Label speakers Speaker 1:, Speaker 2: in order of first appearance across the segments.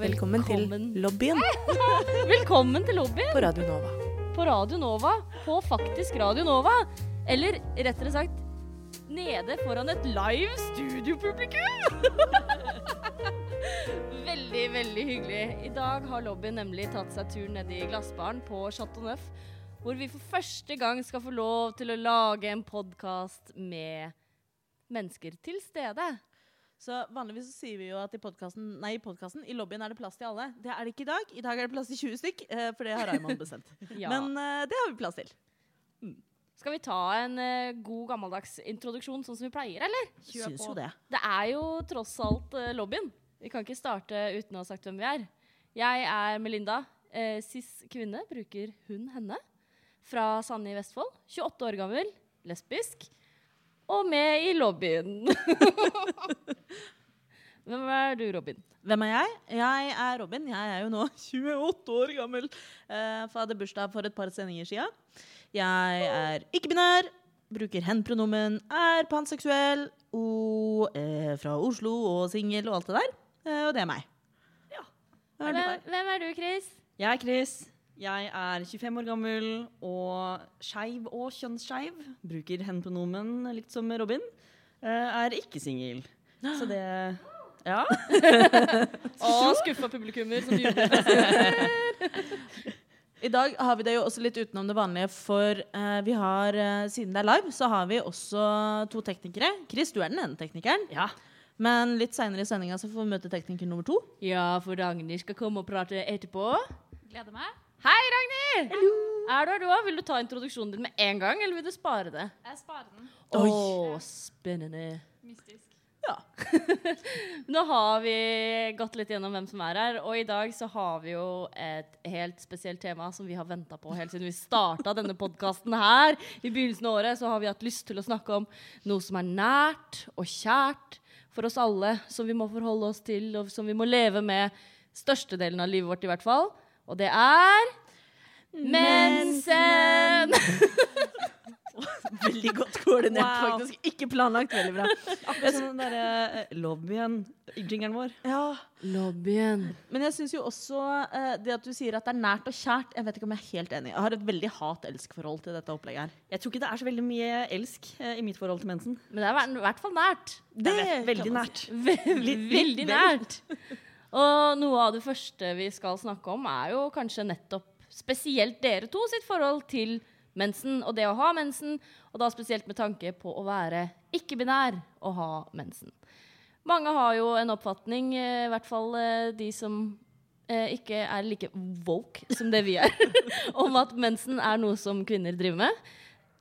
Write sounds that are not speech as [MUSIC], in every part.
Speaker 1: Å,
Speaker 2: Velkommen, til lobbyen [LAUGHS]
Speaker 1: Velkommen til lobbyen
Speaker 2: på Radio Nova.
Speaker 1: på Radio Nova. På faktisk Radio Nova. Eller rettere sagt nede foran et live studiopublikum. [LAUGHS] veldig, veldig hyggelig. I dag har lobbyen nemlig tatt seg tur ned i glassbaren på Chateau Neuf, hvor vi for første gang skal få lov til å lage en podkast med mennesker til stede.
Speaker 2: Så Vanligvis så sier vi jo at i podkasten nei, i podkasten i lobbyen er det plass til alle. Det er det ikke i dag. I dag er det plass til 20 stykk, eh, for det har Raymond bestemt. [LAUGHS]
Speaker 1: Ja.
Speaker 2: Men eh, det har vi plass til.
Speaker 1: Skal vi ta en uh, god gammeldags introduksjon sånn som vi pleier, eller?
Speaker 2: Syns jo det.
Speaker 1: Det er jo tross alt uh, lobbyen. Vi kan ikke starte uten å ha sagt hvem vi er. Jeg er Melinda. Eh, cis kvinne, bruker hun henne. Fra Sande i Vestfold. 28 år gammel. Lesbisk. Og med i lobbyen. [LAUGHS] [LAUGHS] hvem er du, Robin?
Speaker 2: Hvem er jeg? Jeg er Robin. Jeg er jo nå [LAUGHS] 28 år gammel. Uh, for jeg hadde bursdag for et par sendinger siden. Jeg er ikke-binær, bruker hen-pronomen, er panseksuell, og uh, fra Oslo og singel og alt det der. Uh, og det er meg.
Speaker 3: Ja.
Speaker 2: Hvem er du?
Speaker 1: Hvem, hvem er du, Chris?
Speaker 3: Jeg er Chris. Jeg er 25 år gammel og skeiv og kjønnsskeiv. Bruker hen-pronomen likt som Robin. Eh, er ikke singel. Så det Ja. [GASPS] [LAUGHS]
Speaker 1: Og skuffa publikummer som jubler. [LAUGHS]
Speaker 2: I dag har vi det jo også litt utenom det vanlige, for eh, vi har, eh, siden det er live, så har vi også to teknikere. Chris, du er den ene teknikeren.
Speaker 3: ja.
Speaker 2: Men litt seinere i sendinga så får vi møte tekniker nummer to.
Speaker 1: Ja, for Ragnhild skal komme og prate etterpå.
Speaker 4: Gleder meg.
Speaker 1: Hei, Ragnhild! Er du her, du òg? Vil du ta introduksjonen din med en gang, eller vil du spare det?
Speaker 4: Jeg sparer den.
Speaker 1: Å,
Speaker 2: oh,
Speaker 1: spennende.
Speaker 4: Mystisk.
Speaker 2: Ja. [LAUGHS]
Speaker 1: Nå har vi gått litt gjennom hvem som er her, og i dag så har vi jo et helt spesielt tema som vi har venta på helt siden vi starta denne podkasten her. I begynnelsen av året så har vi hatt lyst til å snakke om noe som er nært og kjært for oss alle, som vi må forholde oss til, og som vi må leve med størstedelen av livet vårt i hvert fall. Og det er mensen! [LAUGHS] [LAUGHS]
Speaker 2: Veldig godt koordinert,
Speaker 3: Wow.
Speaker 2: faktisk. Ikke planlagt. Veldig bra.
Speaker 3: Akkurat som den derre uh, lobbyen, jingeren vår.
Speaker 2: Ja,
Speaker 1: Lobbyen.
Speaker 2: Men jeg syns jo også uh, det at du sier at det er nært og kjært Jeg vet ikke om jeg er helt enig. Jeg har et veldig hat-elsk-forhold til dette opplegget her.
Speaker 3: Jeg tror ikke det er så veldig mye elsk uh, i mitt forhold til mensen.
Speaker 1: Men det er i hvert fall nært.
Speaker 3: Det er
Speaker 2: kan
Speaker 3: veldig nært. [LAUGHS]
Speaker 1: Veldig, veldig nært. Og noe av det første vi skal snakke om, er jo kanskje nettopp spesielt dere to sitt forhold til mensen og det å ha mensen, og da spesielt med tanke på å være ikke-binær og ha mensen. Mange har jo en oppfatning, eh, i hvert fall eh, de som eh, ikke er like woke som det vi er, [LAUGHS] om at mensen er noe som kvinner driver med.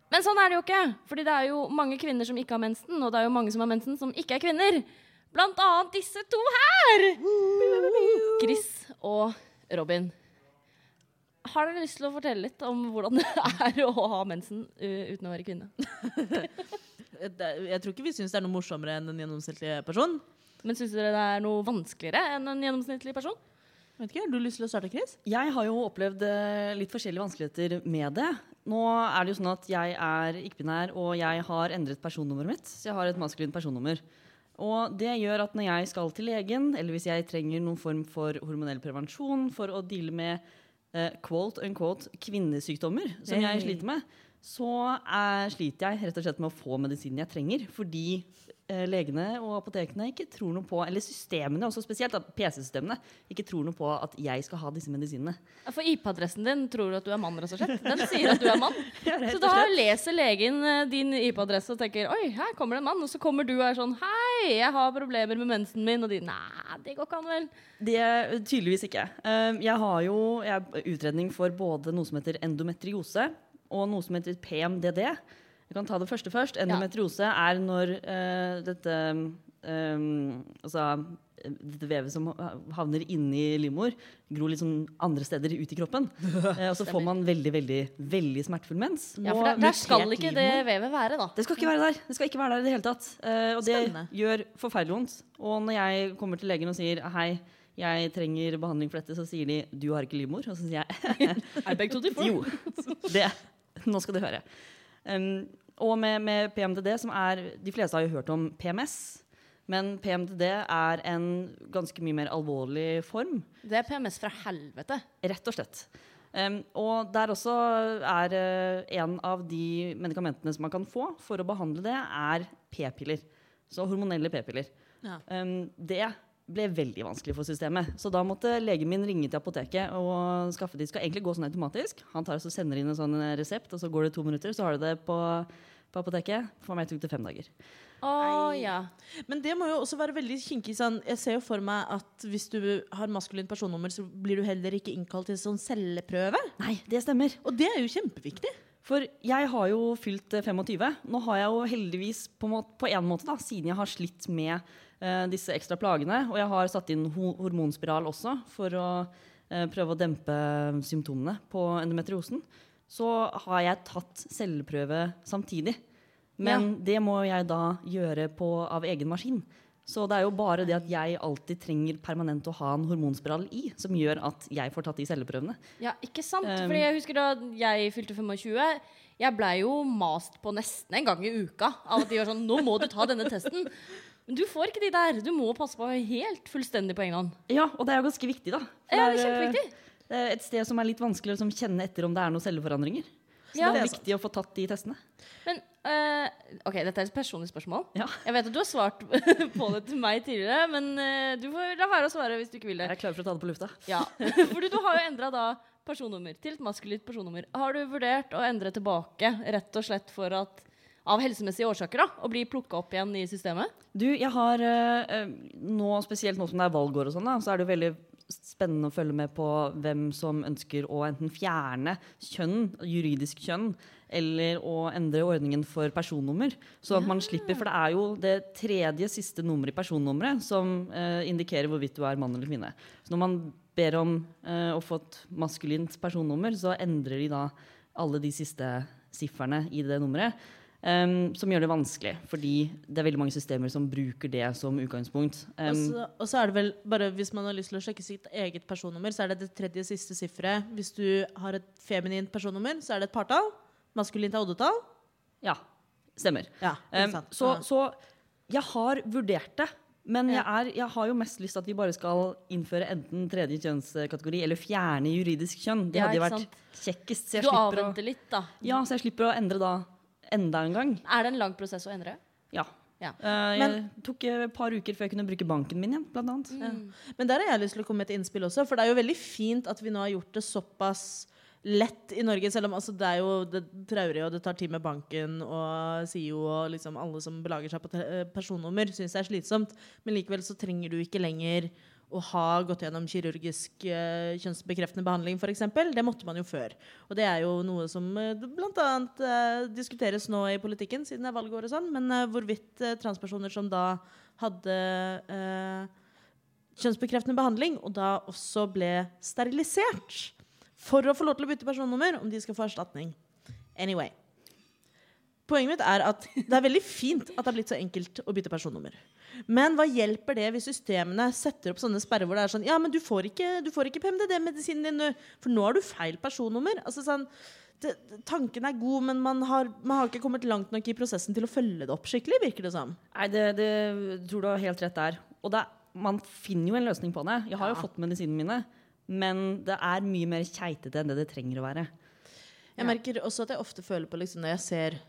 Speaker 1: Men sånn er det jo ikke. Fordi det er jo mange kvinner som ikke har mensen, og det er jo mange som har mensen som ikke er kvinner. Blant annet disse to her! Chris og Robin. Har dere lyst til å fortelle litt om hvordan det er å ha mensen uh, uten å være kvinne? [LAUGHS]
Speaker 2: Jeg tror ikke vi syns det er noe morsommere enn en gjennomsnittlig person.
Speaker 1: Men syns dere det er noe vanskeligere enn en gjennomsnittlig person?
Speaker 2: Vet ikke, Har du lyst til å starte, Chris?
Speaker 3: Jeg har jo opplevd eh, litt forskjellige vanskeligheter med det. Nå er det jo sånn at jeg er ikke-binær, og jeg har endret personnummeret mitt. Så jeg har et maskulint personnummer. Og det gjør at når jeg skal til legen, eller hvis jeg trenger noen form for hormonell prevensjon for å deale med eh, quote unquote kvinnesykdommer, som jeg sliter med, så er, sliter jeg rett og slett med å få medisinen jeg trenger. Fordi eh, legene og apotekene ikke tror noe på, eller systemene også spesielt, PC-systemene ikke tror noe på at jeg skal ha disse medisinene.
Speaker 1: For IP-adressen din tror du at du er mann, rett og slett. Den sier at du er mann. [LAUGHS]
Speaker 3: Ja,
Speaker 1: Så da leser legen eh, din IP-adresse og tenker Oi, her kommer det en mann. Og så kommer du og er sånn Hei, jeg har problemer med mensen min. Og de Nei, det går ikke an, vel.
Speaker 3: Det er tydeligvis ikke. Eh, Jeg har jo jeg utredning for både noe som heter endometriose og noe som heter PMDD. Jeg kan ta det første først. Endometriose er når uh, dette um, altså dette vevet som havner inni livmor, gror litt sånn andre steder ut i kroppen. [LAUGHS] Eh, og så får man veldig, veldig veldig smertefull mens.
Speaker 1: Ja, for der, der skal ikke det vevet være, da.
Speaker 3: det skal ikke være der. Det skal ikke være der i det hele tatt. Eh, og det
Speaker 2: Spennende.
Speaker 3: gjør forferdelig vondt. Og når jeg kommer til legen og sier hei, jeg trenger behandling for dette, så sier de du har ikke livmor. Og så sier jeg [LAUGHS]
Speaker 1: I beg to differ. [LAUGHS]
Speaker 3: jo, det. Nå skal du høre. Um, og med, med PMDD, som er De fleste har jo hørt om PMS. Men PMDD er en ganske mye mer alvorlig form.
Speaker 1: Det er PMS fra helvete.
Speaker 3: Rett og slett. Um, og der også er uh, en av de medikamentene som man kan få for å behandle det, er p-piller. Så hormonelle p-piller.
Speaker 2: Ja.
Speaker 3: Um, det ble veldig vanskelig for systemet. Så da måtte legen min ringe til apoteket og skaffe de skal egentlig gå sånn automatisk. Han tar og så sender inn en sånn resept, og så går det to minutter, så har du det på, på apoteket. For meg tok det fem dager.
Speaker 1: Å ja.
Speaker 2: Men det må jo også være veldig kinkig. Sånn. Jeg ser jo for meg at hvis du har maskulint personnummer, så blir du heller ikke innkalt til sånn celleprøve.
Speaker 3: Nei, det stemmer.
Speaker 2: Og det er jo kjempeviktig.
Speaker 3: For jeg har jo fylt eh, 25. Nå har jeg jo heldigvis på, må på en måte, da, siden jeg har slitt med eh, disse ekstra plagene, og jeg har satt inn ho hormonspiral også for å eh, prøve å dempe symptomene på endometriosen, så har jeg tatt celleprøve samtidig. Men det må jeg da gjøre på, av egen maskin. Så det er jo bare det at jeg alltid trenger permanent å ha en hormonspiral i, som gjør at jeg får tatt de celleprøvene.
Speaker 1: Ja, ikke sant?
Speaker 3: Um,
Speaker 1: Fordi jeg husker da jeg fylte 25, jeg blei jo mast på nesten en gang i uka av at de var sånn Nå må du ta denne testen. Men du får ikke de der. Du må passe på helt fullstendig på egen hånd.
Speaker 3: Ja, og det er jo ganske viktig, da. For
Speaker 1: Ja, det er
Speaker 3: eh,
Speaker 1: kjempeviktig.
Speaker 3: Det er et sted som er litt vanskelig å liksom kjenne etter om det er noen celleforandringer. Så
Speaker 1: Ja.
Speaker 3: det er viktig å få tatt de testene.
Speaker 1: Men uh, OK, dette er et personlig spørsmål.
Speaker 3: Ja.
Speaker 1: Jeg vet at du har svart [LAUGHS] på det til meg tidligere, men uh, du får la være å svare hvis du ikke vil det.
Speaker 3: Jeg er klar for å ta det på lufta.
Speaker 1: Ja, [LAUGHS] Fordi du har jo endra da personnummer til et maskulint personnummer. Har du vurdert å endre tilbake rett og slett for at av helsemessige årsaker da, å bli plukka opp igjen i systemet?
Speaker 3: Du, jeg har eh, eh, nå, spesielt nå som det er valgår og sånn, så er det jo veldig spennende å følge med på hvem som ønsker å enten fjerne kjønn, juridisk kjønn, eller å endre ordningen for personnummer. Så at man slipper, for det er jo det tredje siste nummeret i personnummeret som eh, indikerer hvorvidt du er mann eller kvinne. Så når man ber om eh, å få et maskulint personnummer, så endrer de da alle de siste sifferne i det nummeret. Em, som gjør det vanskelig, fordi det er veldig mange systemer som bruker det som utgangspunkt. Um,
Speaker 2: Og så- og så er det vel bare hvis man har lyst til å sjekke sitt eget personnummer, så er det det tredje siste sifferet. Hvis du har et feminint personnummer, så er det et partall. Maskulint er oddetall.
Speaker 3: ja, stemmer.
Speaker 2: Ja, um,
Speaker 3: så, så jeg har vurdert det. Men jeg, er, jeg har jo mest lyst til at vi bare skal innføre enten tredje kjønnskategori eller fjerne juridisk kjønn. Det hadde jo vært kjekkest. Så jeg,
Speaker 1: Du
Speaker 3: avventer å,
Speaker 1: litt, da.
Speaker 3: ja, så jeg slipper å endre da enda en gang.
Speaker 1: Er det en lang prosess å endre?
Speaker 3: Ja.
Speaker 1: Ja.
Speaker 3: Eh, jeg
Speaker 2: Men-
Speaker 3: tok et par uker før jeg kunne bruke banken min igjen, blant annet.
Speaker 1: Mm.
Speaker 2: Men der har jeg lyst til å komme med et innspill også, for det er jo veldig fint at vi nå har gjort det såpass lett i Norge, selv om altså, det er jo det traurige, og det tar tid med banken, og SIO og liksom alle som belager seg på eh, personnummer, syns det er slitsomt. Men likevel så trenger du ikke lenger å ha gått gjennom kirurgisk uh, kjønnsbekreftende behandling, f.eks. Det måtte man jo før. Og det er jo noe som uh, bl.a. Uh, diskuteres nå i politikken, siden det er valgår og sånn, men uh, hvorvidt eh, transpersoner som da hadde kjønnsbekreftende behandling, og da også ble sterilisert for å få lov til å bytte personnummer, om de skal få erstatning. Anyway. Poenget mitt er at det er veldig fint at det har blitt så enkelt å bytte personnummer. Men hva hjelper det hvis systemene setter opp sånne sperrer hvor det er sånn Ja, men du får ikke, du får ikke PMDD-medisinen din, nå, for nå har du feil personnummer. Altså sånn det, tanken er god, men man har, man har ikke kommet langt nok i prosessen til å følge det opp skikkelig, virker det som.
Speaker 3: Nei, det, det tror du har helt rett der. Og det, er- man finner jo en løsning på det. Jeg har jo fått medisinene mine, men det er mye mer keitete enn det det trenger å være.
Speaker 2: Jeg merker også at jeg ofte føler på liksom, når jeg ser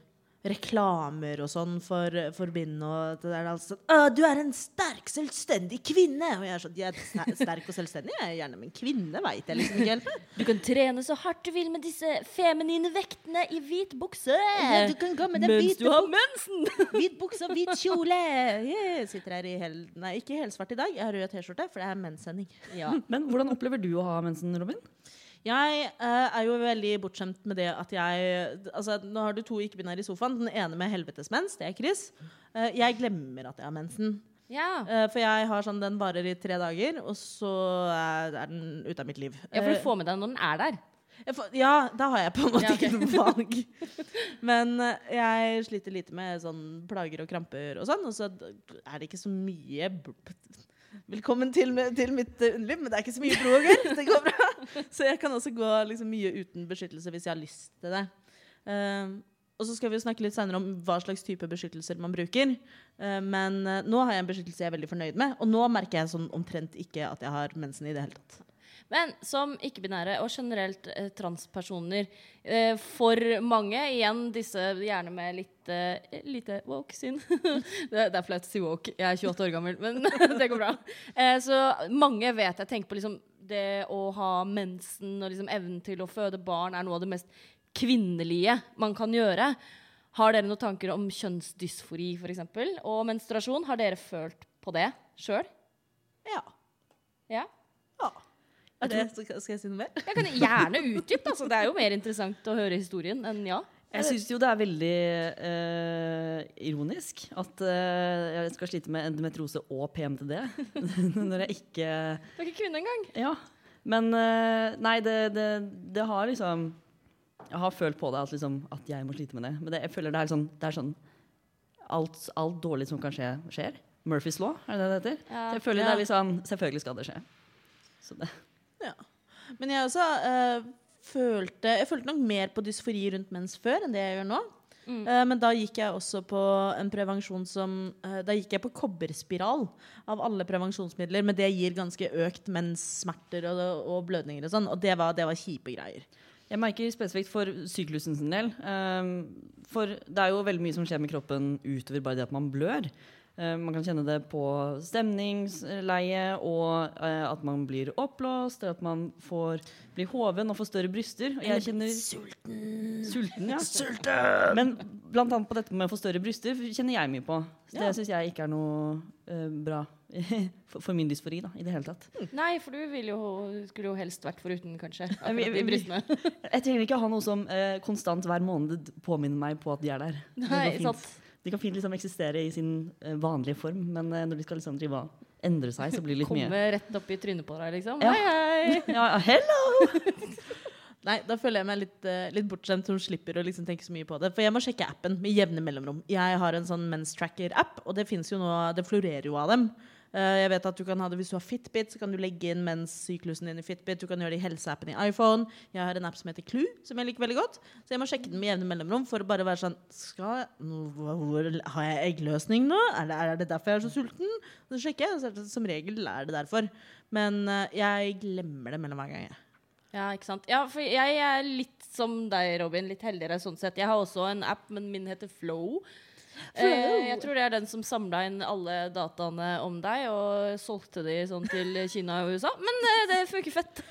Speaker 2: reklamer og sånn for, for bind og det der, altså, sånn, «Å, Du er en sterk, selvstendig kvinne! Og jeg er sånn, jeg er sterk og selvstendig, jeg er gjerne, men kvinne veit jeg liksom ikke helt.
Speaker 1: Du kan trene så hardt du vil med disse feminine vektene i hvit bukse.
Speaker 2: du kan gå med den
Speaker 1: Mens
Speaker 2: hvite
Speaker 1: du har mensen! [LAUGHS]
Speaker 2: Hvit bukse og hvit kjole! Yeah, sitter her i hel... Nei, ikke helsvart i dag. Jeg har rød T-skjorte, for det er menssending.
Speaker 1: Ja.
Speaker 3: Men hvordan opplever du å ha mensen, Robin?
Speaker 2: Jeg eh, er jo veldig bortskjemt med det at jeg Altså, Nå har du to ikke-binære i sofaen. Den ene med helvetesmens, det er Chris. Eh, jeg glemmer at jeg har mensen.
Speaker 1: Ja.
Speaker 2: Eh, for jeg har sånn, den varer i tre dager, og så er, den ute av mitt liv.
Speaker 1: ja, for
Speaker 2: Eh,
Speaker 1: du får med deg når den er der.
Speaker 2: får, ja, da har jeg på en måte
Speaker 1: Ja, okay.
Speaker 2: ikke noe valg. [LAUGHS] Men eh, jeg sliter lite med sånn plager og kramper og sånn, og så er det ikke så mye Velkommen til, til mitt eh, underliv, men det er ikke så mye blod og gørr. Det går bra. [LAUGHS] Så jeg kan også gå liksom mye uten beskyttelse hvis jeg har lyst til det. Uh, og så skal vi snakke litt senere om hva slags type beskyttelser man bruker. Eh, men eh, nå har jeg en beskyttelse jeg er veldig fornøyd med, og nå merker jeg sånn omtrent ikke at jeg har mensen i det hele tatt.
Speaker 1: Men som ikke-binære og generelt eh, transpersoner, eh, for mange, igjen disse gjerne med litt eh, lite woke syn [LAUGHS] det, det er flaut å si woke, jeg er 28 år gammel, men [LAUGHS] det går bra. Eh, så mange vet jeg tenker på liksom det å ha mensen og liksom evnen til å føde barn er noe av det mest kvinnelige man kan gjøre. Har dere noen tanker om kjønnsdysfori f.eks. og menstruasjon? Har dere følt på det sjøl?
Speaker 2: Ja.
Speaker 1: Ja?
Speaker 2: ja. Det, skal skal jeg si noe mer?
Speaker 1: Jeg kan [LAUGHS] gjerne utdype, altså. Det er jo mer interessant å høre historien enn ja.
Speaker 3: Jeg syns jo det er veldig uh, ironisk at uh, jeg skal slite med endometrose og PMTD [LAUGHS] når jeg ikke
Speaker 1: Du er ikke kvinne engang.
Speaker 3: Ja. Men uh, nei, det, det, det har liksom Jeg har følt på det at, liksom, at jeg må slite med det. Men det, jeg føler det er sånn, det er sånn alt, alt dårlig som kan skje, skjer. Murphys law, er det det det heter?
Speaker 1: Ja.
Speaker 3: Jeg føler det
Speaker 2: Ja.
Speaker 3: er liksom Selvfølgelig skal det skje. Så det.
Speaker 2: Ja. Men jeg også uh, følte Jeg følte nok mer på dysfori rundt mens før enn det jeg gjør nå.
Speaker 1: Mm.
Speaker 2: Uh, men da gikk jeg også på en prevensjon som uh, Da gikk jeg på kobberspiral av alle prevensjonsmidler, men det gir ganske økt menssmerter og, og blødninger og sånn, og det var, det var kjipe greier.
Speaker 3: Jeg merker spesifikt for syklusen sin del. Um, for det er jo veldig mye som skjer med kroppen utover bare det at man blør. Eh, man kan kjenne det på stemningsleie, og eh, at man blir oppblåst, eller at man får, blir hoven og får større bryster. Og jeg kjenner sulten. ja. Men blant annet på dette med å få større bryster kjenner jeg mye på. Så det
Speaker 2: Ja.
Speaker 3: syns jeg ikke er noe eh, bra [LAUGHS] for, for min dysfori da, i det hele tatt.
Speaker 1: Nei, for du vil jo, skulle jo helst vært foruten, kanskje. [LAUGHS]
Speaker 3: vi-
Speaker 1: de brystene. [LAUGHS]
Speaker 3: Jeg trenger ikke ha noe som eh, konstant hver måned påminner meg på at de er der.
Speaker 1: Nei, sant.
Speaker 3: De kan fint liksom eksistere i sin eh, vanlige form, men eh, når de skal liksom drive og endre seg, så blir det litt
Speaker 1: Komme
Speaker 3: mye.
Speaker 1: rett opp i trynet på deg, liksom.
Speaker 3: Ja.
Speaker 1: Hei, hei. [LAUGHS]
Speaker 3: Ja, hello! [LAUGHS]
Speaker 2: Nei, da føler jeg meg litt, uh, litt bortskjemt som slipper å liksom tenke så mye på det. For jeg må sjekke appen med jevne mellomrom. Jeg har en sånn mens tracker-app, og det jo nå, det florerer jo av dem. Eh, jeg vet at du kan ha det Hvis du har Fitbit, så kan du legge inn mens syklusen din i Fitbit. Du kan gjøre det i helseappen i iPhone. Jeg har en app som heter Clue, som jeg liker veldig godt. Så jeg må sjekke den med jevne mellomrom for å bare være sånn skal, jeg- Har jeg eggløsning nå? Er det, er det derfor jeg er så sulten? Så sjekker jeg, og så er det, som regel er det derfor. Men eh, jeg glemmer det mellom hver gang. jeg.
Speaker 1: Ja, ikke sant. Ja, for jeg er litt som deg, Robin. Litt heldigere sånn sett. Jeg har også en app, men min heter Flow. Eh, jeg tror det er den som samla inn alle dataene om deg og solgte de sånn til Kina og USA. Men eh, det funker fett. [LAUGHS]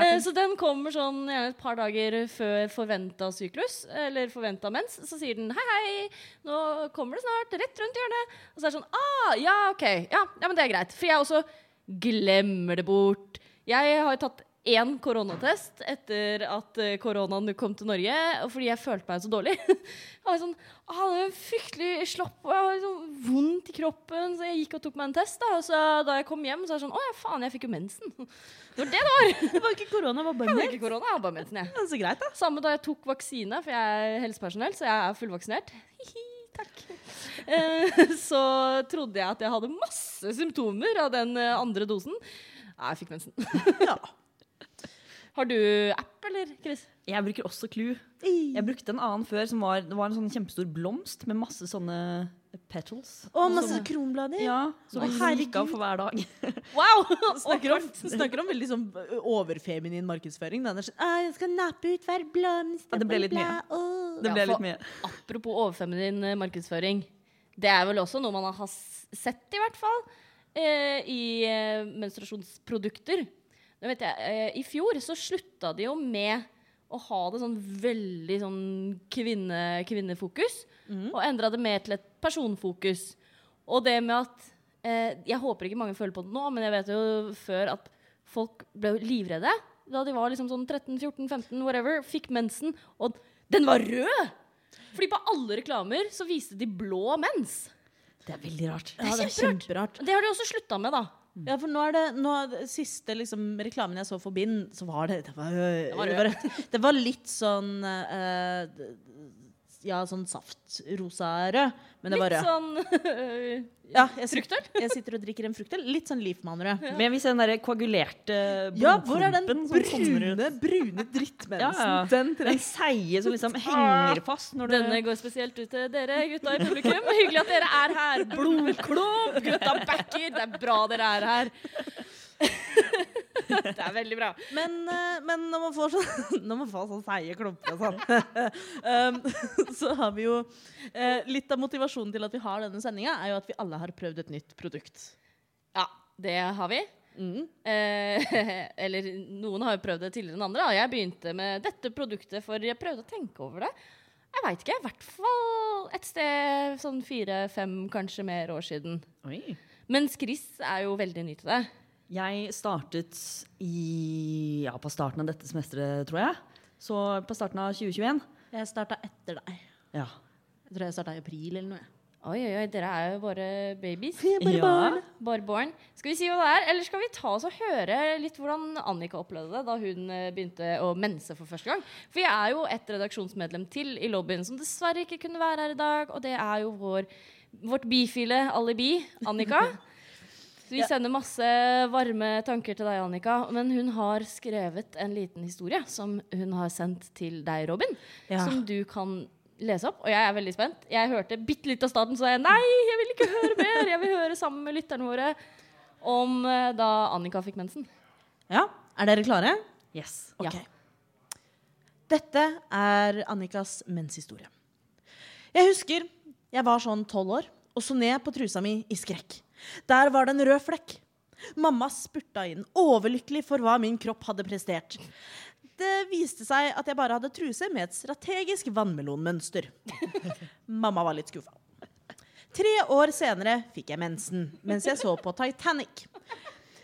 Speaker 1: Eh, så den kommer sånn gjerne et par dager før forventa syklus, eller forventa mens. Så sier den hei, hei, nå kommer det snart, rett rundt hjørnet. Og så er det sånn ah, ja, OK. Ja, ja, men det er greit. For jeg også glemmer det bort. Jeg har tatt én koronatest etter at eh, koronaen kom til Norge, fordi jeg følte meg så dårlig. [LAUGHS] Jeg var sånn, jeg hadde fryktelig slapp og jeg hadde sånn vondt i kroppen, så jeg gikk og tok meg en test. Da, og så da jeg kom hjem, så var det sånn Å ja, faen, jeg fikk jo mensen. Det var det det var. [LAUGHS]
Speaker 2: Det var ikke korona, det var bare mens.
Speaker 1: ikke korona, jeg hadde bare mensen, jeg.
Speaker 2: Så greit, da.
Speaker 1: Samme da jeg tok vaksine, for jeg er helsepersonell, så jeg er fullvaksinert. Hihi, takk. [LAUGHS] Eh, så trodde jeg at jeg hadde masse symptomer av den eh, andre dosen. Nei, jeg fikk mensen.
Speaker 2: Ja.
Speaker 1: Har du app, eller, Chris?
Speaker 3: Jeg bruker også Clue. Jeg brukte en annen før som var, det var en sånn kjempestor blomst med masse sånne petals.
Speaker 2: Og masse
Speaker 3: Som-
Speaker 2: kronblader.
Speaker 3: Ja, som vi gikk av for hver dag. [LAUGHS]
Speaker 1: Wow! [LAUGHS]
Speaker 2: Snakker om, [LAUGHS] snakker om veldig sånn overfeminin markedsføring. Den er sånn, «Å, jeg skal nappe ut hver blomst.
Speaker 3: Ja, det ble litt
Speaker 2: bla.
Speaker 3: Det ble
Speaker 1: Ja, for-
Speaker 3: litt mye.
Speaker 1: Apropos overfeminin markedsføring. Det er vel også noe man har sett, i hvert fall, eh, i menstruasjonsprodukter. Nå vet jeg, eh, I fjor så slutta de jo med å ha det sånn veldig sånn kvinne, kvinnefokus, og endra det mer til et personfokus. Og det med at eh, Jeg håper ikke mange føler på det nå, men jeg vet jo før at folk ble livredde da de var liksom sånn 13-14-15, whatever, fikk mensen, og den var rød! Fordi på alle reklamer så viste de blå mens.
Speaker 3: Det er veldig rart.
Speaker 2: Ja, det er kjemperart.
Speaker 1: Det har de også slutta med, da.
Speaker 2: Ja, for nå er det nå, siste liksom, reklamen jeg så for Bind, så var det Det var, det
Speaker 1: var
Speaker 2: var, det var litt sånn eh, Ja, sånn saftrosa-rød. Men det var
Speaker 1: Litt
Speaker 2: sånn
Speaker 1: sånn [LAUGHS]
Speaker 2: Ja, jeg,
Speaker 1: fruktøl?
Speaker 2: jeg sitter og drikker en fruktøl. Litt sånn Leafman-rød.
Speaker 3: Men hvis den der koagulerte
Speaker 2: Ja, hvor er den
Speaker 3: blodklumpen
Speaker 2: brune, brune drittmensen?
Speaker 3: Ja, ja.
Speaker 2: Den
Speaker 3: Den seige som liksom henger fast når du
Speaker 1: Denne går spesielt ut til dere gutta i publikum. Hyggelig at dere er her. Blodklump! Gutta backer. Det er bra dere er her. [LAUGHS] [LAUGHS] Det er veldig bra.
Speaker 2: Men, eh, men når man får sånn [LAUGHS] Når man får sånn seige klumper og sånn, um, [LAUGHS] så har vi jo eh, Litt av motivasjonen til at vi har denne sendinga, er jo at vi alle har prøvd et nytt produkt.
Speaker 1: Ja, det har vi.
Speaker 2: Mm.
Speaker 1: Eh, eller noen har jo prøvd det tidligere enn andre. Jeg begynte med dette produktet for jeg prøvde å tenke over det. Jeg veit ikke. I hvert fall et sted sånn fire-fem, kanskje mer år siden.
Speaker 3: Oi.
Speaker 1: Mens Chris er jo veldig ny til det.
Speaker 3: Jeg startet i, ja, på starten av dette semesteret, tror jeg. Så på starten av 2021.
Speaker 2: Jeg starta etter deg.
Speaker 3: Ja.
Speaker 2: Jeg tror jeg starta i april eller noe.
Speaker 1: Oi, oi, oi, dere er jo bare babies.
Speaker 2: bare
Speaker 3: Ja.
Speaker 2: barn.
Speaker 1: Bare born. Skal vi si hva det er, eller skal vi ta oss og høre litt hvordan Annika opplevde det da hun eh, begynte å mense for første gang? For jeg er jo et redaksjonsmedlem til i lobbyen som dessverre ikke kunne være her i dag, og det er jo vår, vårt bifile alibi, Annika. [LAUGHS] Så vi sender masse varme tanker til deg, Annika. Men hun har skrevet en liten historie som hun har sendt til deg, Robin.
Speaker 2: Ja.
Speaker 1: Som du kan lese opp. Og jeg er veldig spent. Jeg hørte bitte litt av starten, så jeg nei, jeg vil ikke høre mer. Jeg vil høre sammen med lytterne våre om eh, da Annika fikk mensen.
Speaker 2: Ja, Er dere klare?
Speaker 3: Yes.
Speaker 2: Ok.
Speaker 1: Ja.
Speaker 2: Dette er Annikas menshistorie. Jeg husker jeg var sånn tolv år og så ned på trusa mi i skrekk. Der var det en rød flekk. Mamma spurta inn, overlykkelig for hva min kropp hadde prestert. Det viste seg at jeg bare hadde truse med et strategisk vannmelonmønster. Mamma var litt skuffa. Tre år senere fikk jeg mensen mens jeg så på Titanic.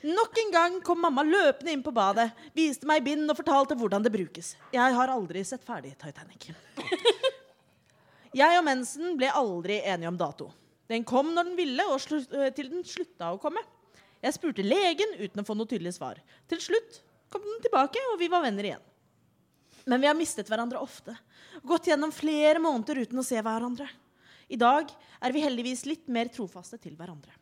Speaker 2: Nok en gang kom mamma løpende inn på badet, viste meg bind og fortalte hvordan det brukes. Jeg har aldri sett ferdig Titanic. Jeg og mensen ble aldri enige om dato. Den kom når den ville, og øh, til den slutta å komme. Jeg spurte legen uten å få noe tydelig svar. Til slutt kom den tilbake, og vi var venner igjen. Men vi har mistet hverandre ofte. Gått gjennom flere måneder uten å se hverandre. I dag er vi heldigvis litt mer trofaste til hverandre.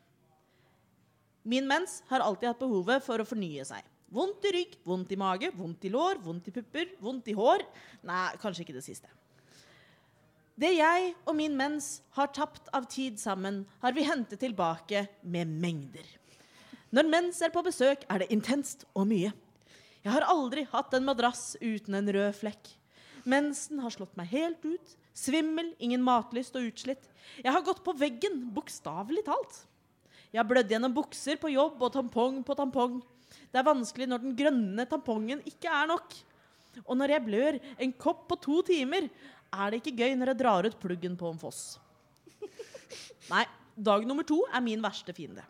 Speaker 2: Min mens har alltid hatt behovet for å fornye seg. Vondt i rygg, vondt i mage, vondt i lår, vondt i pupper, vondt i hår. Nei, kanskje ikke det siste. Det jeg og min mens har tapt av tid sammen, har vi hentet tilbake med mengder. Når mens er på besøk, er det intenst og mye. Jeg har aldri hatt en madrass uten en rød flekk. Mensen har slått meg helt ut. Svimmel, ingen matlyst og utslitt. Jeg har gått på veggen, bokstavelig talt. Jeg har blødd gjennom bukser på jobb og tampong på tampong. Det er vanskelig når den grønne tampongen ikke er nok. Og når jeg blør en kopp på to timer, er det ikke gøy når jeg drar ut pluggen på en foss. Nei, dag nummer to er min verste fiende.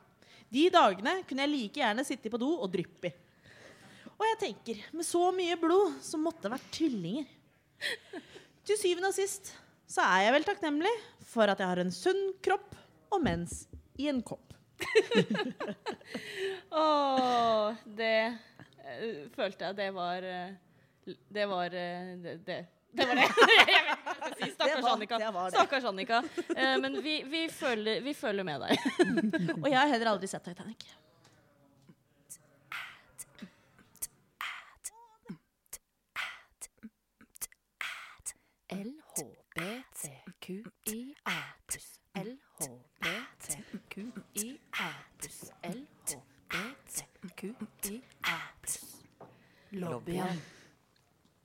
Speaker 2: De dagene kunne jeg like gjerne sitte på do og dryppe i. Og jeg tenker, med så mye blod, så måtte det vært tvillinger. Til syvende og sist så er jeg vel takknemlig for at jeg har en sunn kropp og mens i en kopp. [LAUGHS]
Speaker 1: Åh, det eh, følte jeg det var eh, Det var eh, det, det. Det var det. Jeg vet ikke hva jeg skal si.
Speaker 2: Det
Speaker 1: Stakkars
Speaker 2: var-
Speaker 1: Annika.
Speaker 2: det det.
Speaker 1: Stakkars Annika. Eh, men vi, vi, føler, vi føler med deg.
Speaker 2: Og jeg har heller aldri sett Titanic.
Speaker 5: LHBTQIA pluss LHBTQIA pluss LHBTQIA pluss Lobbyen.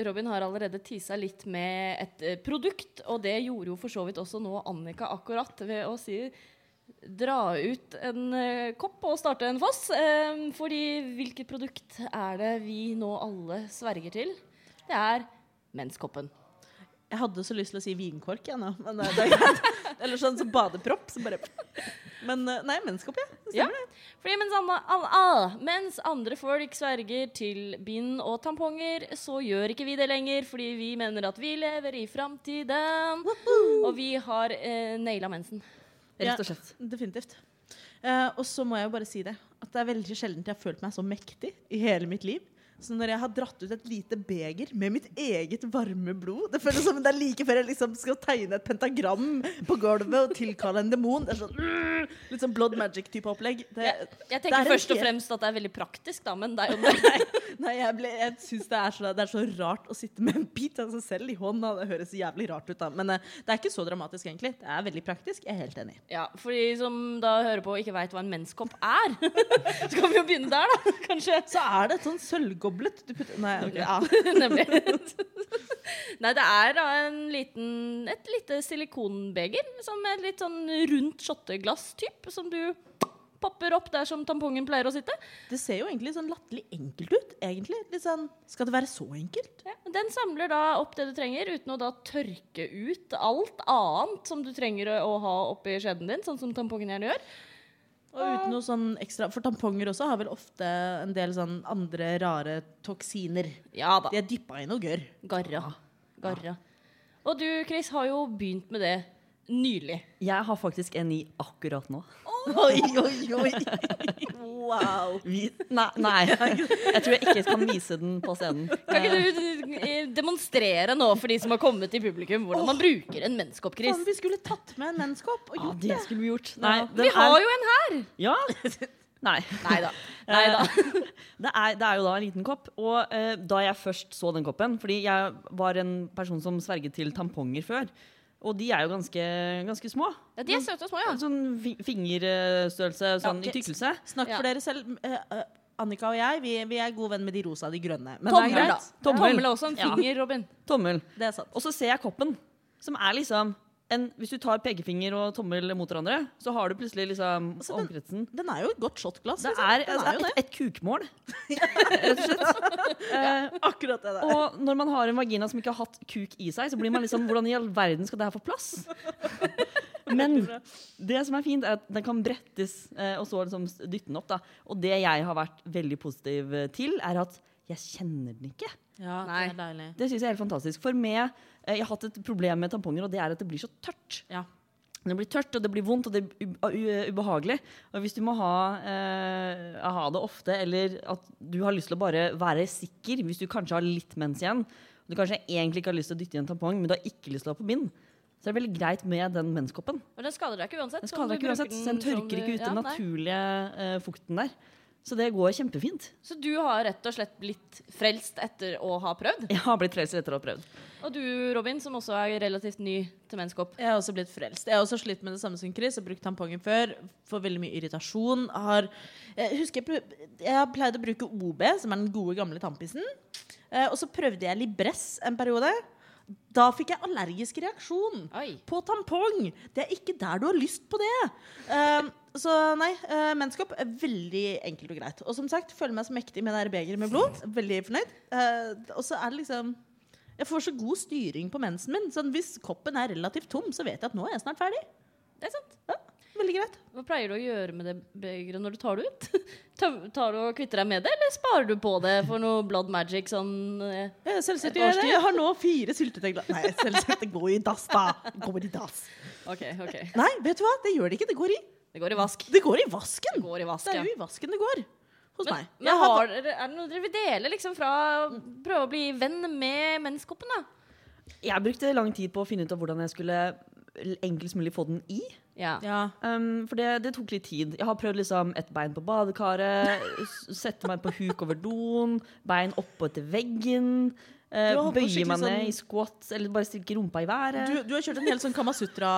Speaker 1: Robin har allerede tisa litt med et eh, produkt, og det gjorde jo for så vidt også nå Annika akkurat ved å si Dra ut en eh, kopp og starte en foss. Eh, fordi hvilket produkt er det vi nå alle sverger til? Det er menskoppen.
Speaker 2: Jeg hadde så lyst til å si vinkork, jeg nå. Men det, det er greit. [LAUGHS] Eller sånn som badepropp. Så bare Men eh, nei, menneskeopp, ja. Det
Speaker 1: Ja.
Speaker 2: det.
Speaker 1: Fordi mens, andre, all, all, mens andre folk sverger til bind og tamponger, så gjør ikke vi det lenger, fordi vi mener at vi lever i framtiden. Og vi har eh, naila mensen.
Speaker 3: Rett og slett.
Speaker 2: Definitivt. Eh, og så må jeg jo bare si det, at det er veldig sjelden jeg har følt meg så mektig i hele mitt liv. Så når jeg har dratt ut et lite beger med mitt eget varme blod Det føles som det er like før jeg liksom skal tegne et pentagram på gulvet og tilkalle en demon. Sånn mm, Litt sånn blood magic-type opplegg. Det,
Speaker 1: Jeg, jeg
Speaker 2: det er
Speaker 1: tenker først og fremst at det er veldig praktisk, da, men det er jo det. [LAUGHS]
Speaker 2: Nei, jeg, ble, jeg syns det, så- det er så rart å sitte med en bit av seg selv i hånda. Det høres jævlig rart ut, da. Men uh, det er ikke så dramatisk, egentlig. Det er veldig praktisk. Jeg er helt enig.
Speaker 1: Ja, For de som da hører på og ikke veit hva en menskopp er, [LAUGHS] så kan vi jo begynne der, da. [LAUGHS] Kanskje.
Speaker 2: Så er det et sånn sølvgoblet du putter Nei, okay. Ja. [LAUGHS]
Speaker 1: Nemlig. Nei, det er da en liten, et lite silikonbeger som er litt sånn rundt shotteglass-typ, som du popper opp der som tampongen pleier å sitte.
Speaker 2: Det ser jo egentlig sånn latterlig enkelt ut. egentlig. Litt sånn, Skal det være så enkelt?
Speaker 1: Ja, den samler da opp det du trenger, uten å da tørke ut alt annet som du trenger å ha oppi skjeden din, sånn som tampongen gjerne gjør.
Speaker 2: Og uten noe sånn ekstra For tamponger også har vel ofte en del sånn andre rare toksiner.
Speaker 1: Ja da.
Speaker 2: De er dyppa i noe gørr.
Speaker 1: Garra. Garra. Og du, Chris, har jo begynt med det nylig.
Speaker 3: Jeg har faktisk en i akkurat nå.
Speaker 2: Oi, oi, oi! Wow.
Speaker 3: Vi, nei, nei, jeg tror jeg ikke kan vise den på scenen.
Speaker 1: Kan ikke du eh, demonstrere nå for de som har kommet i publikum, hvordan man bruker en menskopp, Chris?
Speaker 2: Faen, vi skulle tatt med en menskopp og
Speaker 3: Ja,
Speaker 2: gjort
Speaker 3: det
Speaker 2: det.
Speaker 3: skulle vi gjort. Nei,
Speaker 1: Vi har
Speaker 3: er-
Speaker 1: jo en her!
Speaker 3: Ja. Nei.
Speaker 1: Neida. Neida. [LAUGHS]
Speaker 3: Det er, det er jo da en liten kopp. Og uh, da jeg først så den koppen Fordi jeg var en person som sverget til tamponger før. Og de er jo ganske, ganske små.
Speaker 1: Ja, de er søte og små, ja.
Speaker 3: Sånn fi- fingerstørrelse sånn
Speaker 2: Ja,
Speaker 3: i tykkelse.
Speaker 2: Snakk
Speaker 1: Ja.
Speaker 2: for dere selv. Eh, eh, Annika og jeg vi, vi er gode venn med de rosa og de grønne. Men
Speaker 1: Tommel,
Speaker 2: det er
Speaker 1: da.
Speaker 2: greit.
Speaker 3: Tommel.
Speaker 1: Tommel er også en
Speaker 3: Ja.
Speaker 1: finger, Robin.
Speaker 3: Tommel.
Speaker 2: Det er sant.
Speaker 3: Og så ser jeg koppen, som er liksom en, Hvis du tar pekefinger og tommel mot hverandre, så har du plutselig liksom
Speaker 2: Altså, den-
Speaker 3: omkretsen.
Speaker 2: Den er jo et godt shotglass.
Speaker 3: Det
Speaker 2: liksom.
Speaker 3: er, altså, er,
Speaker 2: jo
Speaker 3: et, et kukmål, [LAUGHS] rett og slett. Eh,
Speaker 2: Akkurat det der.
Speaker 3: Og når man har en vagina som ikke har hatt kuk i seg, så blir man liksom Hvordan i all verden skal det her få plass? [LAUGHS] Men det som er fint, er at den kan brettes eh, og så liksom dytte den opp. da Og det jeg har vært veldig positiv til, er at jeg kjenner den ikke.
Speaker 2: Ja,
Speaker 1: Nei.
Speaker 2: det er deilig.
Speaker 3: Det syns jeg er helt fantastisk. For med, eh, jeg har hatt et problem med tamponger, og det er at det blir så tørt.
Speaker 2: Ja.
Speaker 3: Det blir tørt, og det blir vondt, og det er ubehagelig. Og hvis du må ha, eh, ha det ofte, eller at du har lyst til å bare være sikker, hvis du kanskje har litt mens igjen, og du kanskje egentlig ikke har lyst til å dytte i en tampong, men du har ikke lyst til å ha på bind, så er det veldig greit med den menskoppen.
Speaker 1: Og den skader deg ikke uansett.
Speaker 3: Den skader
Speaker 1: du
Speaker 3: ikke uansett, så den tørker ikke ut
Speaker 1: ja,
Speaker 3: den naturlige eh, fukten der. Så det går kjempefint.
Speaker 1: Så du har rett og slett blitt frelst etter å ha prøvd?
Speaker 3: Jeg har blitt frelst etter å ha prøvd.
Speaker 1: Og du, Robin, som også er relativt ny til menneskehopp?
Speaker 2: Jeg har også blitt frelst. Jeg har også slitt med det samme som Chris. Jeg har brukt tampongen før. Får veldig mye irritasjon. Har, jeg husker jeg, jeg har pleid å bruke OB, som er den gode, gamle tampisen. Eh, og så prøvde jeg Libress en periode. Da fikk jeg allergisk reaksjon
Speaker 1: Oi.
Speaker 2: på tampong. Det er ikke der du har lyst på det. Eh, så nei, uh, menskopp er veldig enkelt og greit. Og som sagt, føler meg så mektig med det begeret med blod. Veldig fornøyd. Uh, og så er det liksom Jeg får så god styring på mensen min. Sånn, hvis koppen er relativt tom, så vet jeg at nå er jeg snart ferdig.
Speaker 1: Det er sant.
Speaker 2: Veldig greit.
Speaker 1: Hva pleier du å gjøre med det begeret når du tar det ut? [LAUGHS] Tar du og kvitter deg med det, eller sparer du på det for noe blood magic sånn eh?
Speaker 2: Ja, Selvsagt gjør jeg det. Jeg har nå fire syltetøyglass. Nei, selvsagt. Det går i dass, da. Går i dass.
Speaker 1: Okay, okay.
Speaker 2: Nei, vet du hva? Det gjør det ikke. Det går i,
Speaker 1: Det går i vask.
Speaker 2: det går i vasken.
Speaker 1: Det går i vask,
Speaker 2: Det er jo i vasken det går. Hos
Speaker 1: Men,
Speaker 2: meg.
Speaker 1: men
Speaker 2: har-
Speaker 1: er det noe dere vil dele liksom fra Prøve å bli venn med menskoppen, da?
Speaker 3: Jeg brukte lang tid på å finne ut av hvordan jeg skulle enklest mulig få den i.
Speaker 1: Ja.
Speaker 2: ja.
Speaker 3: Um, for det, det tok litt tid. Jeg har prøvd liksom et bein på badekaret, sette meg på huk over doen, bein oppå etter veggen. Eh,
Speaker 2: Du har holdt på
Speaker 3: bøye
Speaker 2: skikkelig
Speaker 3: meg ned
Speaker 2: sånn-
Speaker 3: i squats eller bare strikke rumpa i været.
Speaker 2: Du, du har kjørt en hel sånn Kamasutra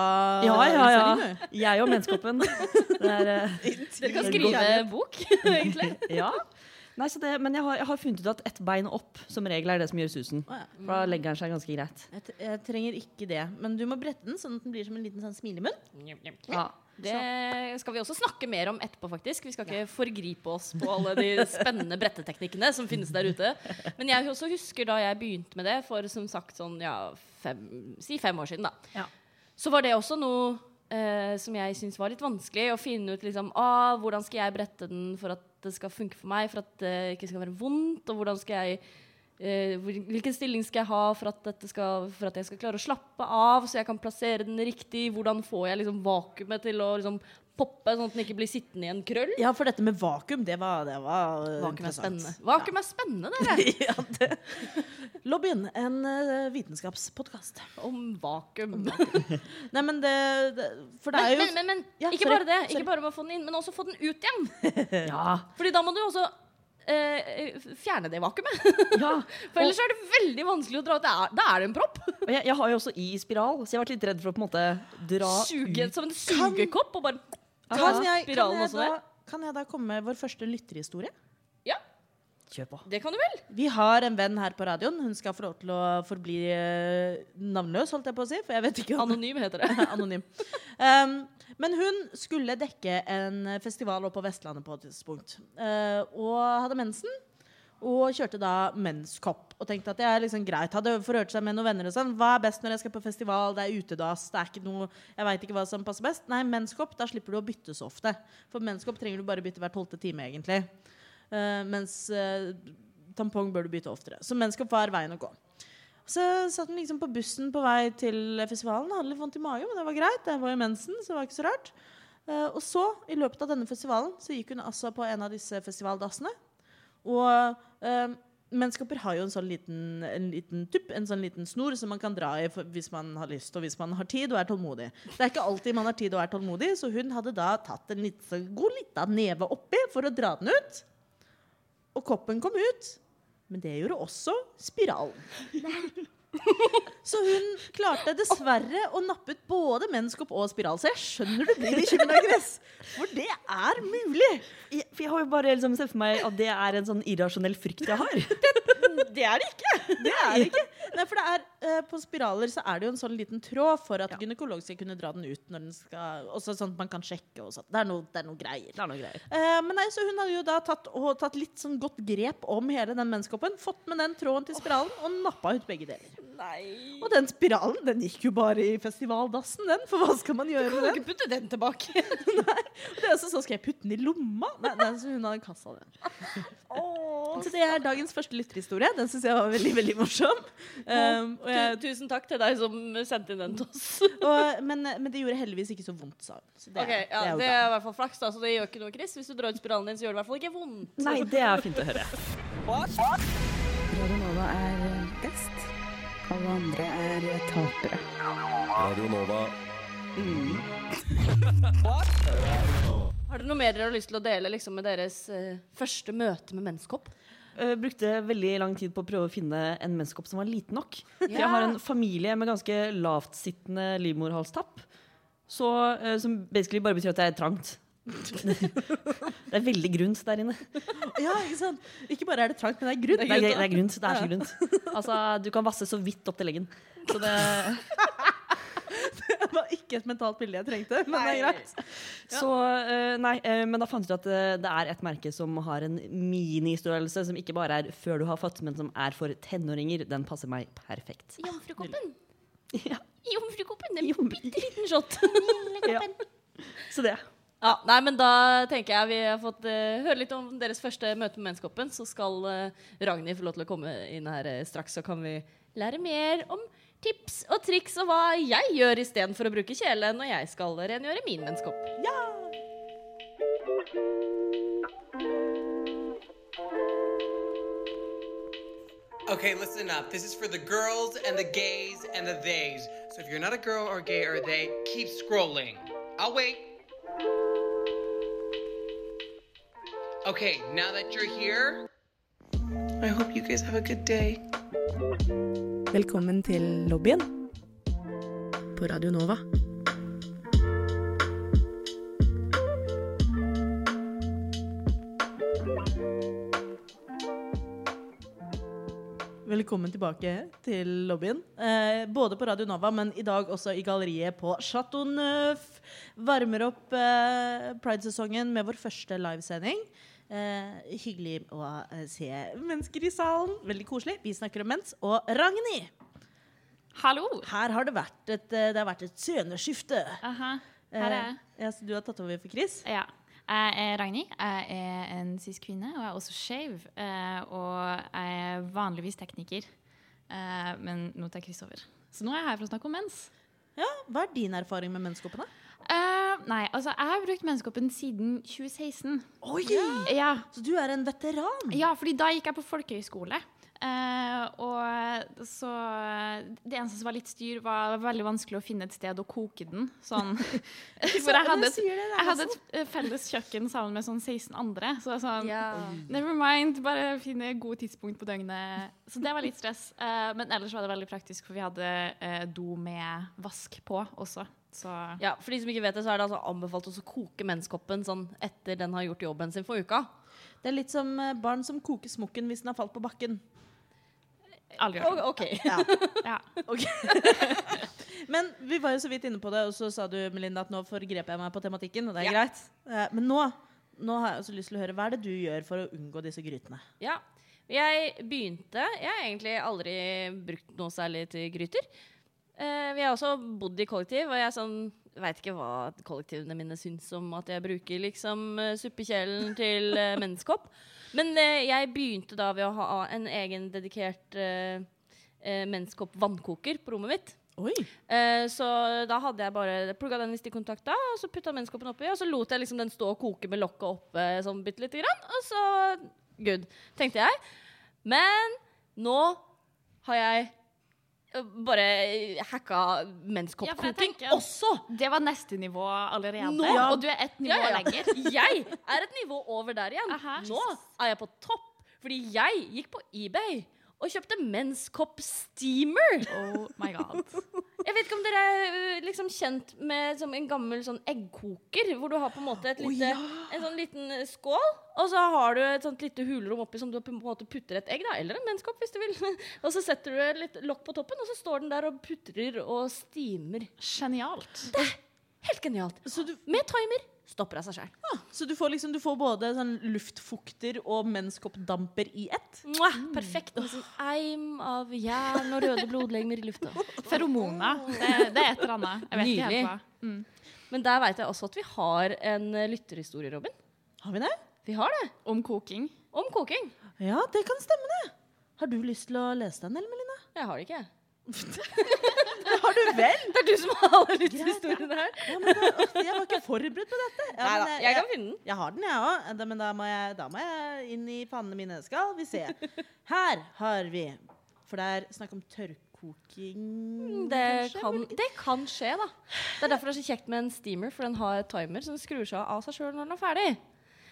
Speaker 2: [LAUGHS]
Speaker 3: ja, ja, ja. Jeg og menneskehoppen. [LAUGHS] Det eh,
Speaker 1: Dere kan skrive bok, [LAUGHS] egentlig.
Speaker 3: ja. Nei, så det, men jeg har, jeg har funnet ut at ett bein opp som regel er det som gjør susen.
Speaker 2: Oh, ja.
Speaker 3: Da legger den seg ganske greit.
Speaker 2: jeg, t- jeg trenger ikke det. Men du må brette den sånn at den blir som en liten sånn smilemunn.
Speaker 3: Ja.
Speaker 1: Det skal vi også snakke mer om etterpå, faktisk. Vi skal ikke forgripe oss på alle de [LAUGHS] spennende bretteteknikkene som finnes der ute. Men jeg også husker da jeg begynte med det for som sagt sånn, ja, fem, si fem år siden, da.
Speaker 2: Ja.
Speaker 1: Så var det også noe eh, som jeg syntes var litt vanskelig å finne ut liksom, ah, hvordan skal jeg brette den for at det skal funke for meg, for at det ikke skal være vondt, og hvordan skal jeg hvilken stilling skal jeg ha for at, skal, for at jeg skal klare å slappe av, så jeg kan plassere den riktig? Hvordan får jeg liksom vakuumet til å liksom poppe, sånn at den ikke blir sittende i en krøll?
Speaker 2: Ja, for dette med vakuum, det var, det var eh,
Speaker 1: Vakuum er spennende. Vakuum er spennende, dere. [LAUGHS]
Speaker 2: ja, det. Lobbyen, en uh, vitenskapspodkast.
Speaker 1: Om vakuum. [LAUGHS]
Speaker 2: Nei, men det, det For det
Speaker 1: Men,
Speaker 2: er jo
Speaker 1: men, men, men
Speaker 2: Ja,
Speaker 1: ikke
Speaker 2: sorry,
Speaker 1: bare det.
Speaker 2: sorry.
Speaker 1: Ikke bare å få den inn, men også få den ut igjen.
Speaker 3: Ja. [LAUGHS]
Speaker 1: Fordi da må du også eh, fjerne det vakuumet.
Speaker 3: ja. [LAUGHS]
Speaker 1: For ellers er det veldig vanskelig å dra ut. Da er det en propp.
Speaker 3: Og jeg, jeg har jo også i spiral, så jeg har vært litt redd for å på en måte dra
Speaker 1: Suge
Speaker 3: ut.
Speaker 1: som en sugekopp og bare ta
Speaker 2: kan jeg, kan,
Speaker 1: spiralen
Speaker 2: jeg
Speaker 1: også der.
Speaker 2: kan jeg da komme med vår første lytterhistorie?
Speaker 3: Kjør på.
Speaker 1: det kan du vel?
Speaker 2: Vi har en venn her på radioen. Hun skal få lov til å forbli eh, navnløs, holdt jeg på å si. For jeg vet ikke om
Speaker 1: Anonym heter det. [LAUGHS]
Speaker 2: Anonym. Um, men hun skulle dekke en festival oppe på Vestlandet på et tidspunkt. Uh, og hadde mensen. Og kjørte da menskopp. Og tenkte at det er liksom greit. Hadde forhørt seg med noen venner og sånn. Hva er best når jeg skal på festival? Det er utedass. Det er ikke noe Jeg veit ikke hva som passer best. Nei, menskopp, da slipper du å bytte så ofte. For menskopp trenger du bare bytte hver tolvte time, egentlig. Eh, mens eh, tampong bør du bytte oftere. Så menskopp var veien å gå. Så satt hun liksom på bussen på vei til festivalen. Hadde litt vondt i magen, men det var greit. Det var jo mensen, så det var ikke så rart. Eh, og så, i løpet av denne festivalen, så gikk hun altså på en av disse festivaldassene. Og uh, menskapper har jo en sånn liten, en liten tupp, en sånn liten snor som man kan dra i hvis man har lyst, og hvis man har tid og er tålmodig. Det er ikke alltid man har tid og er tålmodig, så hun hadde da tatt en litt, god lita neve oppi for å dra den ut. Og koppen kom ut. Men det gjorde også spiralen. [LAUGHS] Så hun klarte dessverre å nappe ut både menskopp og spiral. Så jeg skjønner du blir bekymra, Gress. For det er mulig.
Speaker 3: Jeg, for jeg har jo bare liksom sett for meg at det er en sånn irrasjonell frykt jeg har. [LAUGHS]
Speaker 2: Det er det ikke. Det er det ikke. Nei, for det er, eh, på spiraler så er det jo en sånn liten tråd for at gynekolog skal kunne dra den ut når den skal Også sånn at man kan sjekke og sånn. Det er noe, det er noe greier.
Speaker 3: Det er noe greier.
Speaker 2: Uh, men nei, så hun hadde jo da tatt, og tatt litt sånn godt grep om hele den menneskoppen. Fått med den tråden til spiralen og nappa ut begge deler. Og den spiralen den gikk jo bare i festivaldassen, den. For hva skal man gjøre med den?
Speaker 1: Du kan ikke putte den tilbake. [LAUGHS]
Speaker 2: Og det er også sånn, Skal jeg putte den i lomma? Nei, nei så hun hadde kassa den. Så det er dagens første lytterhistorie. Den syns jeg var veldig veldig morsom. Um, og jeg,
Speaker 1: Tusen takk til deg som sendte inn den til oss. [LAUGHS]
Speaker 2: og, men, men det gjorde heldigvis ikke så vondt, sa hun. Så det,
Speaker 1: Ok, ja,
Speaker 2: det er jo
Speaker 1: Det er i hvert fall flaks, da, så det gjør ikke noe, Chris. Hvis du drar ut spiralen din, så gjør det i hvert fall ikke vondt.
Speaker 3: Nei, det er fint å høre.
Speaker 5: Radio Nova er best. Alle andre er tapere.
Speaker 6: Radio Nova.
Speaker 1: Har dere noe mer dere har lyst til å dele liksom, med deres eh, første møte med menneskehopp?
Speaker 3: Uh, brukte veldig lang tid på å prøve å finne en menneskehopp som var liten nok.
Speaker 1: Yeah.
Speaker 3: Jeg har en familie med ganske lavtsittende livmorhalstapp. Så, uh, som basically bare betyr at det er trangt. [LAUGHS] det er veldig grunt der inne.
Speaker 2: Ja, ikke sant? Ikke bare er det trangt, men det er grunt.
Speaker 3: Det er, det er grunt. Det er så grunt. Altså, du kan vasse så vidt opp til leggen. Så det, [LAUGHS]
Speaker 2: Det var ikke et mentalt bilde jeg trengte, men det er greit.
Speaker 3: så, eh, nei, eh, men da fant jeg ut at eh, det er et merke som har en ministørrelse som ikke bare er før du har fått, men som er for tenåringer. Den passer meg perfekt.
Speaker 1: Jomfrukoppen.
Speaker 3: Ja,
Speaker 1: Jomfrukoppen. En bitte liten shot. [LAUGHS]
Speaker 3: ja. Så det.
Speaker 1: Ja, nei, men da tenker jeg vi har fått uh, høre litt om deres første møte med menskoppen. Så skal uh, Ragnhild få lov til å komme inn her uh, straks, så kan vi lære mer om tips og triks og hva jeg gjør istedenfor å bruke kjele når jeg skal rengjøre min menskopp.
Speaker 7: Okay, listen up. This is for the girls and the gays and the theys. So if you're not a girl or gay or they, keep scrolling. I'll wait. Okay, now that you're here, I hope you guys have a good day.
Speaker 5: Velkommen til lobbyen på Radio Nova.
Speaker 2: Velkommen tilbake til lobbyen. Eh, både på Radio Nova, men i dag også i galleriet på Chateau Neuf. Varmer opp eh, Pride-sesongen med vår første livesending. Eh, hyggelig å eh, se mennesker i salen. Veldig koselig. Vi snakker om mens. Og Ragnhild,
Speaker 4: Hallo!
Speaker 2: her har det vært et, eh, det har vært et sceneskifte.
Speaker 4: Aha, her er jeg.
Speaker 2: Eh, ja, så du har tatt over for Chris?
Speaker 4: Ja. Jeg er Ragnhild. Jeg er en cis-kvinne, og jeg er også skeiv. eh, Og jeg er vanligvis tekniker, eh, men nå tar Chris over. Så nå er jeg her for å snakke om mens.
Speaker 2: Ja, Hva er din erfaring med menskoppene?
Speaker 4: Eh, nei, altså, jeg har brukt menskoppen siden 2016.
Speaker 2: Oi!
Speaker 4: Ja,
Speaker 2: Så du er en veteran?
Speaker 4: ja fordi da gikk jeg på folkehøyskole. Uh, og så Det eneste som var litt styr, var veldig vanskelig å finne et sted å koke den. Sånn. [LAUGHS] [LAUGHS] For jeg hadde et, jeg hadde et felles kjøkken sammen med sånn 16 andre. Så sånn
Speaker 1: yeah.
Speaker 4: Never mind, bare finne gode tidspunkt på døgnet. Så det var litt stress. Uh, men ellers var det veldig praktisk, for vi hadde uh, do med vask på også. Så
Speaker 1: Ja, For de som ikke vet det, så er det altså anbefalt å koke menskoppen sånn etter den har gjort jobben sin for uka.
Speaker 2: Det er litt som eh, barn som koker smokken hvis den har falt på bakken.
Speaker 4: aldri gjort det.
Speaker 1: OK.
Speaker 2: Ja. [LAUGHS]
Speaker 4: Ja. [LAUGHS]
Speaker 2: Men vi var jo så vidt inne på det, og så sa du Melinda, at nå forgreper jeg meg på tematikken. Og det er
Speaker 1: Ja.
Speaker 2: greit. Eh, Men nå, nå har jeg også lyst til å høre hva er det du gjør for å unngå disse grytene.
Speaker 1: Ja. Jeg begynte Jeg har egentlig aldri brukt noe særlig til gryter. Eh, vi har også bodd i kollektiv, og jeg sånn veit ikke hva kollektivene mine syns om at jeg bruker liksom eh, suppekjelen til uh, [LAUGHS] menneskehopp. Men eh, jeg begynte da ved å ha en egen dedikert uh, menneskehopp vannkoker på rommet mitt. Eh, så da hadde jeg bare plugga den hvis de kontakta, og så putta menneskehoppen oppi, og så lot jeg liksom den stå og koke med lokket oppe sånn bitte lite grann, og så good, tenkte jeg. Men nå har jeg bare hacka
Speaker 4: Ja,
Speaker 1: menneskehoppkoking
Speaker 4: tenker-
Speaker 1: også!
Speaker 4: Det var neste nivå allerede.
Speaker 1: Nå-
Speaker 4: Og du er ett nivå
Speaker 1: Ja, ja.
Speaker 4: lenger. [LAUGHS]
Speaker 1: Jeg er et nivå over der igjen.
Speaker 4: Aha.
Speaker 1: Nå er jeg på topp, fordi jeg gikk på eBay og kjøpte menskopp steamer.
Speaker 4: Oh my god. [LAUGHS]
Speaker 1: Jeg vet ikke om dere er øh, liksom kjent med som en gammel sånn eggkoker, hvor du har på en måte et lite, en sånn liten øh, skål, og så har du et sånt lite hulrom oppi som du på en måte putter et egg, da, eller en menskopp hvis du vil. [LAUGHS] og så setter du litt lokk på toppen, og så står den der og putrer og steamer.
Speaker 4: Genialt.
Speaker 1: Helt genialt.
Speaker 2: Så du,
Speaker 1: Med timer stopper av seg sjøl.
Speaker 2: så du får liksom du får både sånn luftfukter og menskoppdamper i ett?
Speaker 1: Perfekt. Med sånn eim av jern og røde blodlegemer i lufta.
Speaker 4: Feromoner. Det, det er et eller annet. Jeg vet ikke
Speaker 1: Nydelig.
Speaker 4: helt hva. Mm.
Speaker 1: Men der veit jeg også at vi har en lytterhistorie, Robin.
Speaker 2: Har vi det?
Speaker 1: Vi har det.
Speaker 4: Om koking.
Speaker 1: Om koking.
Speaker 2: Ja, det kan stemme, det. Har du lyst til å lese den, eller?
Speaker 1: Jeg har det ikke.
Speaker 2: Har du vel?
Speaker 1: Det er du som har alle lytterhistoriene her.
Speaker 2: Ja, men da, jeg var ikke forberedt på dette. Ja,
Speaker 1: Nei
Speaker 2: men,
Speaker 1: da,
Speaker 2: eh,
Speaker 1: jeg kan finne den.
Speaker 2: Jeg har den, jeg òg. Men da må jeg, da må jeg inn i pannene mine. Skal vi se. Her har vi For det er snakk om tørrkoking
Speaker 1: Det
Speaker 2: kanskje?
Speaker 1: kan, det kan skje, da. Det er derfor det er så kjekt med en steamer, for den har timer som skrur seg av seg sjøl når den er ferdig.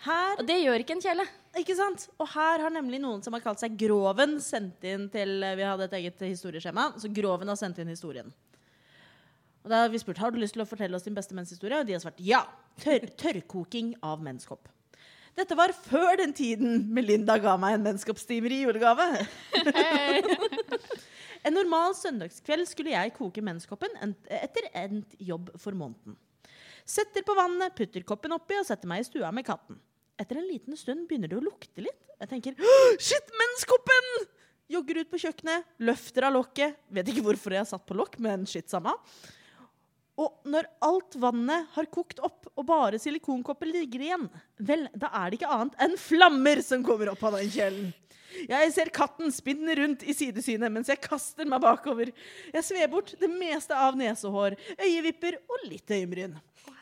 Speaker 2: Her,
Speaker 1: Og det gjør ikke en kjele.
Speaker 2: ikke sant? Og her har nemlig noen som har kalt seg Groven, sendt inn til Vi hadde et eget historieskjema, så Groven har sendt inn historien. Og da har vi spurt har du lyst til å fortelle oss din beste menshistorie, og de har svart ja. Tør tørrkoking av menskopp. Dette var før den tiden Melinda ga meg en menskoppstimer i julegave. [LAUGHS] en normal søndagskveld skulle jeg koke menskoppen etter endt jobb for måneden. Setter på vannet, putter koppen oppi og setter meg i stua med katten. Etter en liten stund begynner det å lukte litt. Jeg tenker shit, menskoppen! Jogger ut på kjøkkenet, løfter av lokket. Vet ikke hvorfor jeg har satt på lokk, men shit, samme. Og når alt vannet har kokt opp og bare silikonkopper ligger igjen, vel, da er det ikke annet enn flammer som kommer opp av den kjelen. Jeg ser katten spinne rundt i sidesynet mens jeg kaster meg bakover. Jeg sver bort det meste av nesehår, øyevipper og litt øyenbryn.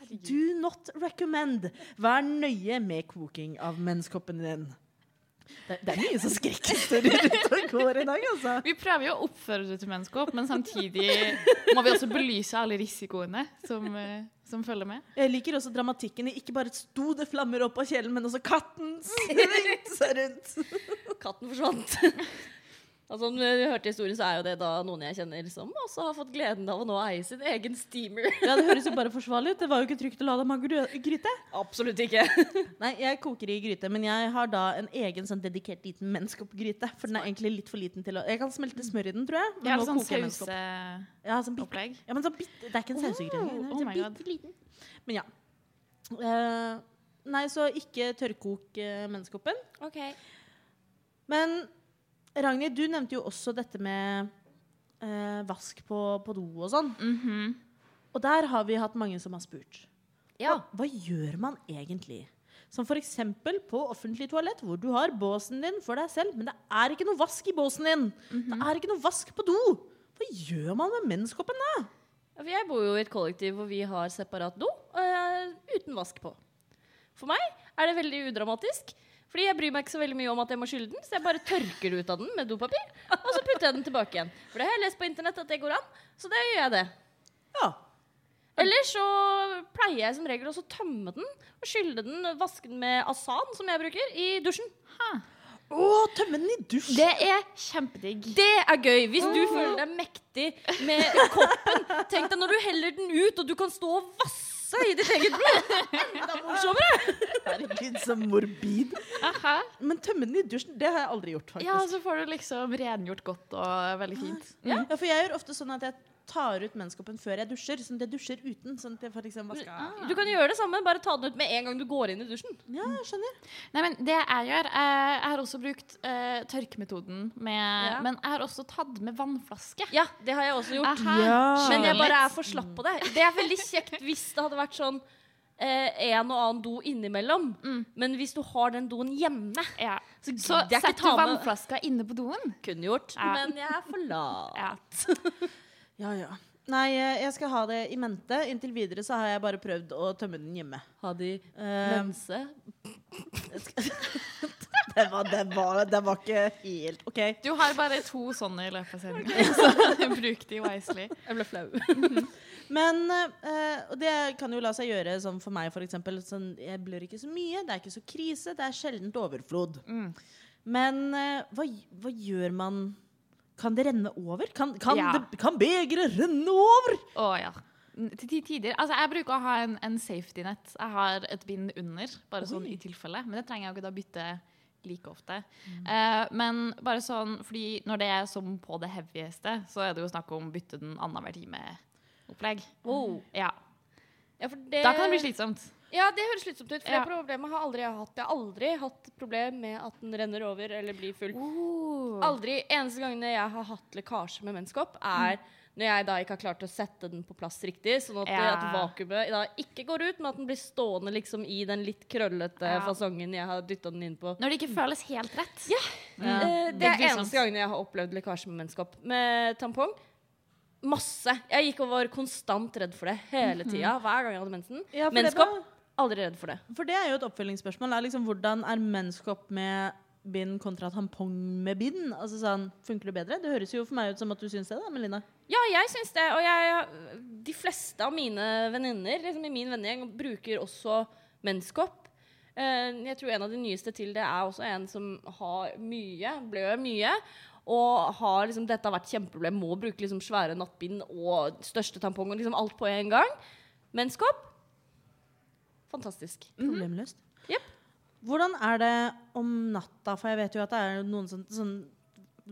Speaker 2: Do not recommend. Vær nøye med koking av menskoppen din. Det, det er mye som skrekkhistorier ute [LAUGHS] og går i dag, altså.
Speaker 4: Vi prøver jo å oppføre det til menneskehopp, men samtidig må vi også belyse alle risikoene som, eh, som følger med.
Speaker 2: Jeg liker også dramatikken i ikke bare sto det flammer opp av kjelen, men også katten svingte [LAUGHS] seg rundt.
Speaker 1: Katten forsvant. Altså, Som du hørte historien, så er jo det da noen jeg kjenner som også har fått gleden av å nå eie sin egen steamer. [LAUGHS]
Speaker 2: Ja, Det høres jo bare forsvarlig ut. Det var jo ikke trygt å la dem ha gryte.
Speaker 1: Absolutt ikke. [LAUGHS]
Speaker 2: Nei, jeg koker i gryte, men jeg har da en egen sånn dedikert liten menskoppgryte. For den er egentlig litt for liten til å Jeg kan smelte smør i den, tror jeg. Men
Speaker 4: Jeg har
Speaker 2: nå
Speaker 4: sånn
Speaker 2: koker jeg
Speaker 4: sauseopplegg.
Speaker 2: Ja, sånn bitte, ja, men sånn bitte, det er ikke en sausegryte.
Speaker 4: Oh, oh
Speaker 2: bitte liten. Men ja. Uh, nei, så ikke tørrkok uh, menneskeoppen.
Speaker 1: Ok.
Speaker 2: Men Ragnhild, du nevnte jo også dette med eh, vask på, på do og sånn.
Speaker 4: Mhm.
Speaker 2: Og der har vi hatt mange som har spurt.
Speaker 1: Ja.
Speaker 2: Hva, hva gjør man egentlig Som f.eks. på offentlig toalett, hvor du har båsen din for deg selv, men det er ikke noe vask i båsen din. Det er ikke noe vask på do. Hva gjør man med menskoppen da?
Speaker 1: Jeg bor jo i et kollektiv hvor vi har separat do eh, uten vask på. For meg er det veldig udramatisk. Fordi jeg bryr meg ikke så veldig mye om at jeg må skylle den, så jeg bare tørker det ut av den med dopapir. Og så putter jeg den tilbake igjen. For det har jeg lest på internett at det går an, så det gjør jeg det.
Speaker 2: Ja.
Speaker 1: Eller så pleier jeg som regel også å tømme den og skylle den, vaske den med Asan, som jeg bruker, i dusjen.
Speaker 2: Å, tømme den i dusjen!
Speaker 4: Det er kjempedigg.
Speaker 1: Det er gøy! Hvis du føler deg mektig med koppen. Tenk deg når du heller den ut, og du kan stå og vasse i ditt eget blod. [LAUGHS] Enda morsommere!
Speaker 2: Herregud, så morbid.
Speaker 4: Aha.
Speaker 2: Men tømme den i dusjen, det har jeg aldri gjort, faktisk.
Speaker 4: Ja, så får du liksom rengjort godt og veldig fint.
Speaker 2: Ja, for jeg gjør ofte sånn at jeg tar ut menskoppen før jeg dusjer. Sånn at jeg dusjer uten. Sånn at jeg får liksom vaska
Speaker 1: Du kan gjøre det samme, bare ta den ut med en gang du går inn i dusjen.
Speaker 2: Ja, jeg skjønner.
Speaker 4: Nei, men det jeg gjør eh, Jeg har også brukt uh, tørkemetoden med
Speaker 1: Ja.
Speaker 4: Men jeg har også tatt med vannflaske.
Speaker 1: Ja, det har jeg også gjort.
Speaker 2: Ja.
Speaker 1: Men jeg bare er for slapp på det. Det er veldig kjekt hvis det hadde vært sånn eh, en og annen do innimellom. Men hvis du har den doen hjemme,
Speaker 4: Ja.
Speaker 1: så
Speaker 4: Så setter du
Speaker 1: ta
Speaker 4: vannflaska inne på doen.
Speaker 1: Kunne gjort,
Speaker 4: Ja.
Speaker 1: men jeg er for lat.
Speaker 4: Ja. [LAUGHS]
Speaker 2: Ja, ja. Nei, eh, jeg skal ha det i mente. Inntil videre så har jeg bare prøvd å tømme den hjemme.
Speaker 1: Ha de
Speaker 2: Eh,
Speaker 1: mense. [LAUGHS]
Speaker 2: det, var, det, var, det var ikke helt OK.
Speaker 4: Du har bare to sånne i løpet av sendingen, [LAUGHS] så [LAUGHS] bruk de wisely.
Speaker 1: Jeg ble flau.
Speaker 2: Men eh, og det kan jo la seg gjøre sånn for meg, f.eks. Sånn, jeg blør ikke så mye, det er ikke så krise, det er sjeldent overflod.
Speaker 4: Mm.
Speaker 2: Men eh, hva, hva gjør man Kan det renne over? Kan, kan,
Speaker 4: Ja.
Speaker 2: det- kan begeret renne over?
Speaker 4: Å ja. Til tider. Altså, jeg bruker å ha en, en safety net. Jeg har et bind under, bare sånn i tilfelle. Men det trenger jeg jo ikke da bytte like ofte. Eh, men bare sånn, fordi når det er som på det heavieste, så er det jo snakk om bytte den annenhver time-opplegg.
Speaker 1: Oh.
Speaker 4: Ja.
Speaker 1: Ja, det,
Speaker 4: Da kan det bli slitsomt.
Speaker 1: Ja, det høres slitsomt ut. For
Speaker 4: Ja.
Speaker 1: det problemet har aldri jeg hatt. Jeg har aldri hatt problem med at den renner over eller blir full.
Speaker 4: Oh.
Speaker 1: Aldri. Eneste gangene jeg har hatt lekkasje med menskopp, er når jeg da ikke har klart å sette den på plass riktig, sånn at,
Speaker 4: Ja.
Speaker 1: at vakuumet da ikke går ut, men at den blir stående liksom i den litt krøllete
Speaker 4: Ja.
Speaker 1: fasongen jeg har dytta den inn på.
Speaker 4: Når det ikke føles helt rett.
Speaker 2: Ja.
Speaker 1: Eh, det
Speaker 4: er
Speaker 1: eneste gangen jeg har opplevd lekkasje med menskopp. Med tampong masse. Jeg gikk og var konstant redd for det hele tida. Hver gang jeg hadde mensen.
Speaker 2: Ja, var-
Speaker 1: aldri redd for det.
Speaker 2: For det er jo et oppfølgingsspørsmål. Er liksom, hvordan er menskopp med bind kontra tampong med bind? Altså sånn, Funker det bedre? Det høres jo for meg ut som at du syns det, da, Melina.
Speaker 1: Ja, jeg syns det. Og jeg, de fleste av mine venninner liksom i min vennegjeng bruker også menskopp. Eh, jeg tror en av de nyeste til det er også en som har mye, blør mye. Og har liksom, dette har vært kjempeproblem. Må bruke liksom svære nattbind og største tampong og liksom alt på en gang. Menskopp fantastisk.
Speaker 2: Problemløst.
Speaker 1: Yep.
Speaker 2: Hvordan er det om natta? For jeg vet jo at det er noen sånn, sånn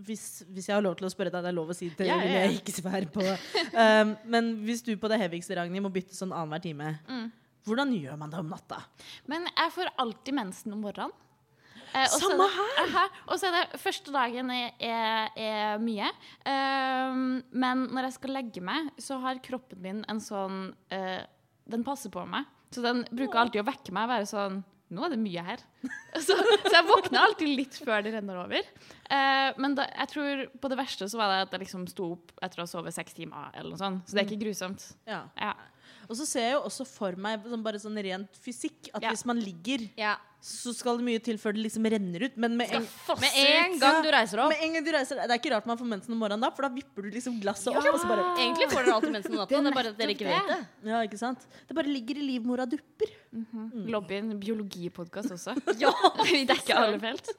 Speaker 2: hvis, hvis jeg har lov til å spørre deg, det er lov å si det,
Speaker 4: Ja, ja, ja.
Speaker 2: jeg ikke svære på. [LAUGHS] Um, men hvis du på det heavigste, Ragnhild, må bytte sånn annenhver time,
Speaker 4: Mm.
Speaker 2: hvordan gjør man det om natta?
Speaker 4: Men jeg får alltid mensen om morgenen. Eh,
Speaker 2: Samme
Speaker 4: her det- Aha, og så er det første dagen er, er, er mye. Um, men når jeg skal legge meg, så har kroppen min en sånn uh, Den passer på meg. Så den bruker alltid å vekke meg og være sånn Nå er det mye her. [LAUGHS] så, så jeg våkner alltid litt før det renner over. Eh, men da, jeg tror på det verste så var det at jeg liksom sto opp etter å ha sovet seks timer. eller noe sånt. Så det er ikke grusomt.
Speaker 2: Ja.
Speaker 4: Ja.
Speaker 2: Og så ser jeg jo også for meg sånn, bare sånn rent fysikk at
Speaker 4: Ja.
Speaker 2: hvis man ligger,
Speaker 1: Ja.
Speaker 2: Så skal det mye til før det liksom renner ut. Men med en,
Speaker 1: Med en gang du reiser opp.
Speaker 2: med en gang du reiser Det er ikke rart man får mensen om morgenen da, for da vipper du liksom glasset opp. Og så bare,
Speaker 1: Egentlig får dere alltid mensen om natta. Det er bare at dere ikke vet det.
Speaker 2: ja, ikke sant? Det bare ligger i livmora dupper.
Speaker 4: Lobbyen biologipodkast også. [LAUGHS]
Speaker 1: Ja.
Speaker 4: Vi dekker alle felt.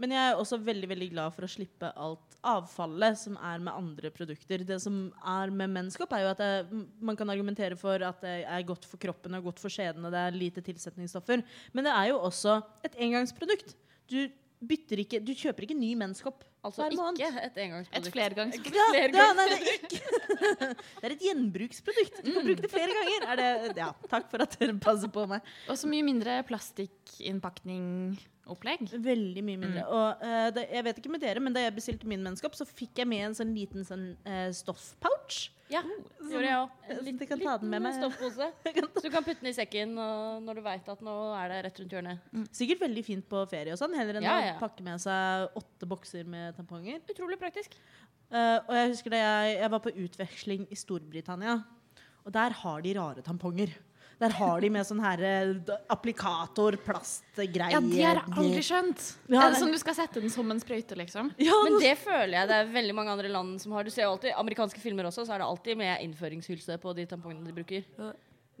Speaker 2: Men jeg er også veldig veldig glad for å slippe alt avfallet som er med andre produkter. Det som er med menskopp, er jo at det, man kan argumentere for at det er godt for kroppen og godt for skjeden, og det er lite tilsetningsstoffer. Men det er jo også et engangsprodukt. Du ikke Du kjøper ikke ny menskopp
Speaker 1: Altså
Speaker 2: hver måned.
Speaker 1: ikke et engangsprodukt.
Speaker 4: Et flergangsprodukt.
Speaker 2: Ja, [LAUGHS] ja, nei, det er ikke [LAUGHS] Det er et gjenbruksprodukt. Du kan bruke det flere ganger. Er det, ja, takk for at dere passer på meg.
Speaker 4: Og så mye mindre plastikkinnpakning-opplegg.
Speaker 2: Veldig mye mindre. Og uh, det, jeg vet ikke med dere, men da jeg bestilte min menneskap, så fikk jeg med en sånn liten sånn, uh, stoffpouch.
Speaker 1: Ja, det gjorde jeg òg.
Speaker 2: Så kan ta den med
Speaker 1: stoffpose. [LAUGHS] Så du kan putte den i sekken og når du veit at nå er det rett rundt hjørnet.
Speaker 2: Sikkert veldig fint på ferie og sånn, heller enn
Speaker 1: Ja, ja.
Speaker 2: å pakke med seg åtte bokser med tamponger.
Speaker 1: Utrolig praktisk.
Speaker 2: Uh, og jeg husker det, jeg, jeg var på utveksling i Storbritannia, og der har de rare tamponger. Der har de med sånn her eh, applikator, plastgreier.
Speaker 4: Ja, de har jeg aldri skjønt.
Speaker 2: Ja,
Speaker 4: er det
Speaker 2: det-
Speaker 4: sånn du skal sette den som en sprøyte, liksom?
Speaker 2: Ja,
Speaker 1: Men det føler jeg det er veldig mange andre land som har. Du ser jo alltid, Amerikanske filmer også, så er det alltid med innføringshylse på de tampongene de bruker.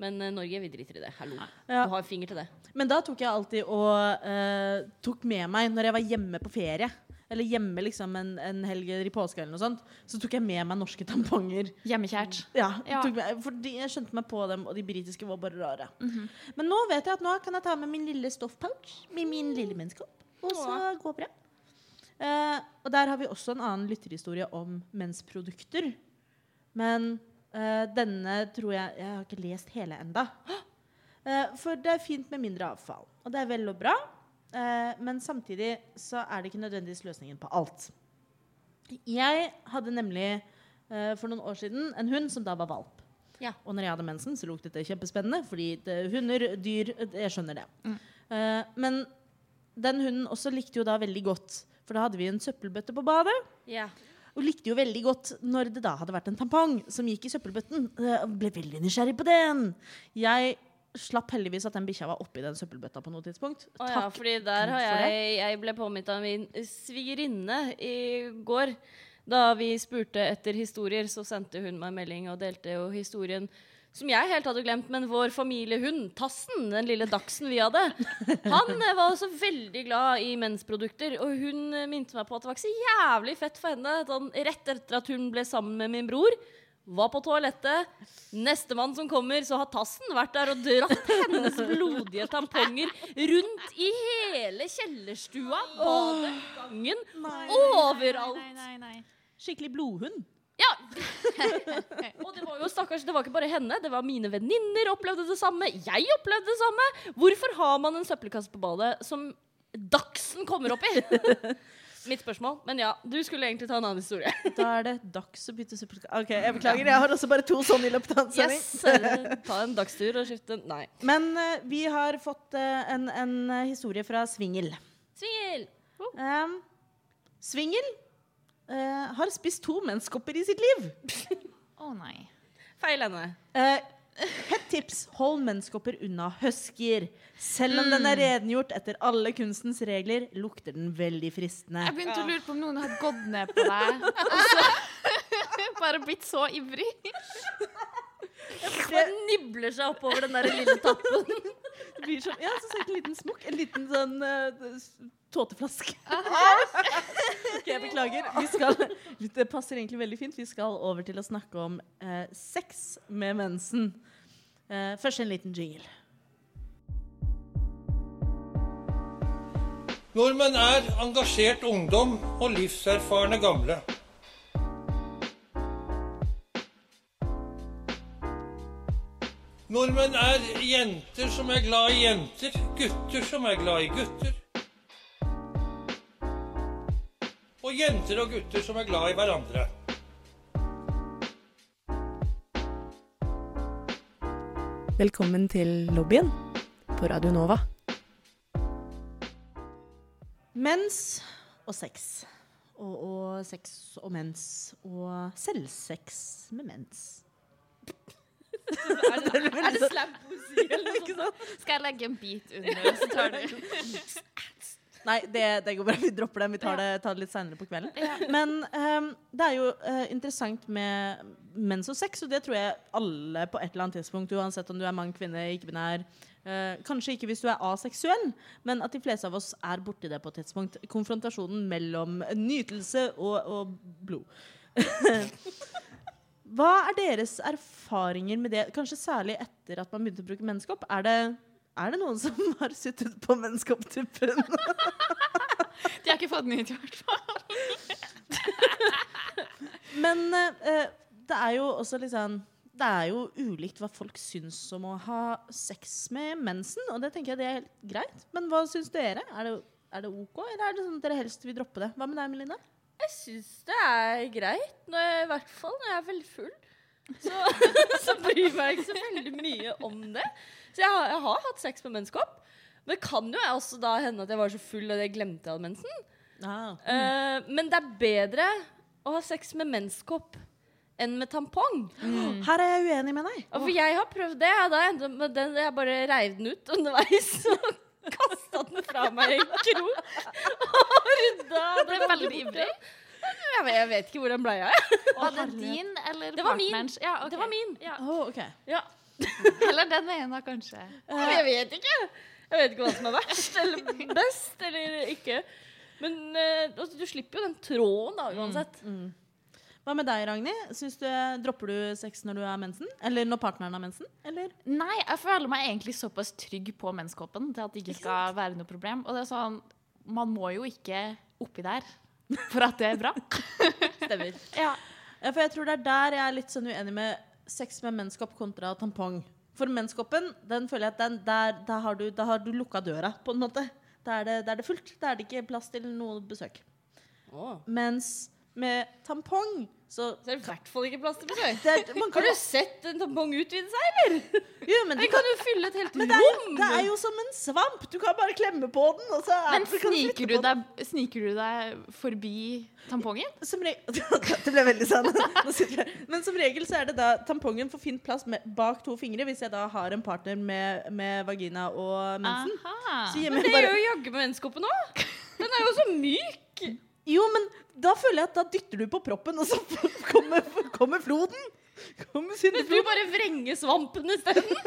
Speaker 1: Men uh, Norge, vi driter i det. Hallo.
Speaker 2: Ja.
Speaker 1: Du har finger til det.
Speaker 2: Men da tok jeg alltid og uh, tok med meg når jeg var hjemme på ferie. Eller hjemme liksom en, en helg i påske eller noe sånt. Så tok jeg med meg norske tamponger.
Speaker 4: Hjemmekjært.
Speaker 2: Ja,
Speaker 4: Ja.
Speaker 2: Med, fordi jeg skjønte meg på dem, og de britiske var bare rare. Men nå vet jeg at nå kan jeg ta med min lille stoffpouch med min lille menneskeopp, og så gå bra. Uh, og der har vi også en annen lytterhistorie om mensprodukter. Men uh, denne tror jeg Jeg har ikke lest hele enda. Uh, for det er fint med mindre avfall. Og det er vel og bra. Eh, men samtidig så er det ikke nødvendigvis løsningen på alt. Jeg hadde nemlig eh, for noen år siden en hund som da var valp.
Speaker 1: Ja.
Speaker 2: Og når jeg hadde mensen, så luktet det kjempespennende, fordi det, hunder, dyr Jeg skjønner det. Eh, men den hunden også likte jo da veldig godt, for da hadde vi en søppelbøtte på badet.
Speaker 1: Ja.
Speaker 2: Og likte jo veldig godt når det da hadde vært en tampong som gikk i søppelbøtten. Og ble veldig nysgjerrig på den. Jeg slapp heldigvis at den bikkja var oppi den søppelbøtta på noe tidspunkt.
Speaker 1: Å ja,
Speaker 2: Takk
Speaker 1: fordi der har jeg Jeg ble påminnet av min svigerinne i går. Da vi spurte etter historier, så sendte hun meg melding og delte jo historien som jeg helt hadde glemt, men vår familiehund, Tassen, den lille dachsen vi hadde, han eh, var også veldig glad i mensprodukter. Og hun eh, minte meg på at det var ikke så jævlig fett for henne. Sånn, rett etter at hun ble sammen med min bror, var på toalettet. Nestemann som kommer, så har Tassen vært der og dratt hennes blodige tamponger rundt i hele kjellerstua, badet, gangen, overalt.
Speaker 2: Skikkelig blodhund.
Speaker 1: Ja. [LAUGHS] og det var jo stakkars, det var ikke bare henne, det var mine venninner opplevde det samme. Jeg opplevde det samme. Hvorfor har man en søppelkasse på badet som Dachsen kommer opp i? Mitt spørsmål. Men ja, du skulle egentlig ta en annen historie. [LAUGHS]
Speaker 2: Da er det dags å bytte søppelkasse. OK, jeg beklager. Jeg har også bare to sånne i løpet av en sending.
Speaker 1: Yes, eh, Ta en dagstur og skifte Nei.
Speaker 2: Men uh, vi har fått uh, en, en historie fra Svingel.
Speaker 1: Svingel!
Speaker 2: Um, Svingel eh, har spist to menskopper i sitt liv.
Speaker 4: Å nei.
Speaker 1: Feil ende.
Speaker 2: Eh, Hett tips hold menneskehopper unna huskyer. Selv om den er rengjort etter alle kunstens regler, lukter den veldig fristende.
Speaker 4: Jeg begynte å lure på om noen har gått ned på deg. [LAUGHS] Og så bare blitt så ivrig.
Speaker 1: Bare nibler seg oppover den der lille tappen. [LAUGHS]
Speaker 2: Det blir sånn, ja, så ser det en liten smokk. En liten sånn uh, tåteflaske. [LAUGHS] ok, jeg beklager. Vi skal, det passer egentlig veldig fint. Vi skal over til å snakke om uh, sex med mensen. Eh, først en liten jingle.
Speaker 6: Nordmenn er engasjert ungdom og livserfarne gamle. Nordmenn er jenter som er glad i jenter, gutter som er glad i gutter. Og jenter og gutter som er glad i hverandre.
Speaker 8: Velkommen til lobbyen på Radio Nova.
Speaker 2: Mens og sex. Og, og sex og mens. Og selvsex med mens.
Speaker 1: Er det, er det slampoesi eller noe [LAUGHS] sånt?
Speaker 4: Skal jeg legge en bit under, så tar du [LAUGHS]
Speaker 2: Nei, det, det går bra. Vi dropper den. Vi tar det, tar det litt seinere på kvelden. Men um, det er jo uh, interessant med mens og sex, og det tror jeg alle på et eller annet tidspunkt, uansett om du er mann, kvinne, ikke-binær uh, Kanskje ikke hvis du er aseksuell, men at de fleste av oss er borti det på et tidspunkt. Konfrontasjonen mellom nytelse og, og blod. [LAUGHS] Hva er deres erfaringer med det, kanskje særlig etter at man begynte å bruke menneskehopp? Er det, er det noen som [LAUGHS] har sittet på menneskeopptuppen? [LAUGHS]
Speaker 4: De har ikke fått den ut, i hvert fall. [LAUGHS]
Speaker 2: Men eh, det er jo også liksom Det er jo ulikt hva folk syns om å ha sex med mensen, og det tenker jeg det er helt greit. Men hva syns dere? Er det, er det OK, eller er det sånn at dere helst vil droppe det? Hva med deg, Melina?
Speaker 1: Jeg syns det er greit, når jeg, i hvert fall når jeg er veldig full. Så, [LAUGHS] så bryr jeg meg ikke så veldig mye om det. Så jeg har, jeg har hatt sex med menskopp. Men det kan jo også da hende at jeg var så full at jeg glemte jeg hadde mensen.
Speaker 2: Ah.
Speaker 1: Uh, men det er bedre å ha sex med menskopp enn med tampong. [GASPS]
Speaker 2: Her er jeg uenig med deg.
Speaker 1: Og for jeg har prøvd det, da endte med den Jeg bare reiv den ut underveis [LAUGHS] og kasta den fra meg i en krok. [LAUGHS] Og rydda
Speaker 4: ble veldig ivrig.
Speaker 1: Jeg vet, jeg vet ikke hvor den ble av.
Speaker 4: Var det din eller
Speaker 1: Det var min.
Speaker 4: partnerens? Ja, okay.
Speaker 1: Det var min.
Speaker 4: Ja.
Speaker 2: Oh, okay.
Speaker 1: Ja. [LAUGHS]
Speaker 4: Eller den ene, kanskje.
Speaker 1: Jeg vet ikke. Jeg vet ikke hva som er verst eller [LAUGHS] best eller ikke. Men altså, du slipper jo den tråden da, uansett.
Speaker 2: Hva med deg, Ragnhild? Du, Dropper du sex når du har mensen? Eller når partneren har mensen? Eller?
Speaker 4: Nei, jeg føler meg egentlig såpass trygg på menskoppen til at det ikke skal være noe problem. Og det er sånn, man må jo ikke oppi der for at det er bra. [LAUGHS]
Speaker 1: Stemmer.
Speaker 4: Ja.
Speaker 2: Ja, for jeg tror det er der jeg er litt sånn uenig med sex med menskopp kontra tampong. For menskoppen, den føler jeg at den, der, der, har du, der har du lukka døra, på en måte. Da er, det, er det fullt. Da er det ikke plass til noe besøk.
Speaker 1: Oh.
Speaker 2: Mens med tampong så
Speaker 1: Så er det i hvert fall ikke plass til besøk. Har du sett en tampong utvide seg, eller?
Speaker 2: jo, men, du
Speaker 1: Den
Speaker 2: kan,
Speaker 1: jo fylle et helt
Speaker 2: rom. det, er, det er jo som en svamp. Du kan bare klemme på den. Er,
Speaker 4: Men
Speaker 2: du
Speaker 4: sniker du,
Speaker 2: den.
Speaker 4: deg, sniker du deg forbi tampongen?
Speaker 2: Som re [LAUGHS] det ble veldig sånn. Sitter jeg. Men som regel så er det da tampongen får fint plass med, bak to fingre hvis jeg da har en partner med, med vagina og mensen. Så
Speaker 1: Men det
Speaker 2: bare
Speaker 1: gjør jo jaggu med menskoppen òg. Den er jo så myk.
Speaker 2: Jo, men da føler jeg at da dytter du på proppen, og så [LAUGHS] kommer, kommer floden. Kommer
Speaker 1: Men du bare vrenger svampen isteden. [LAUGHS]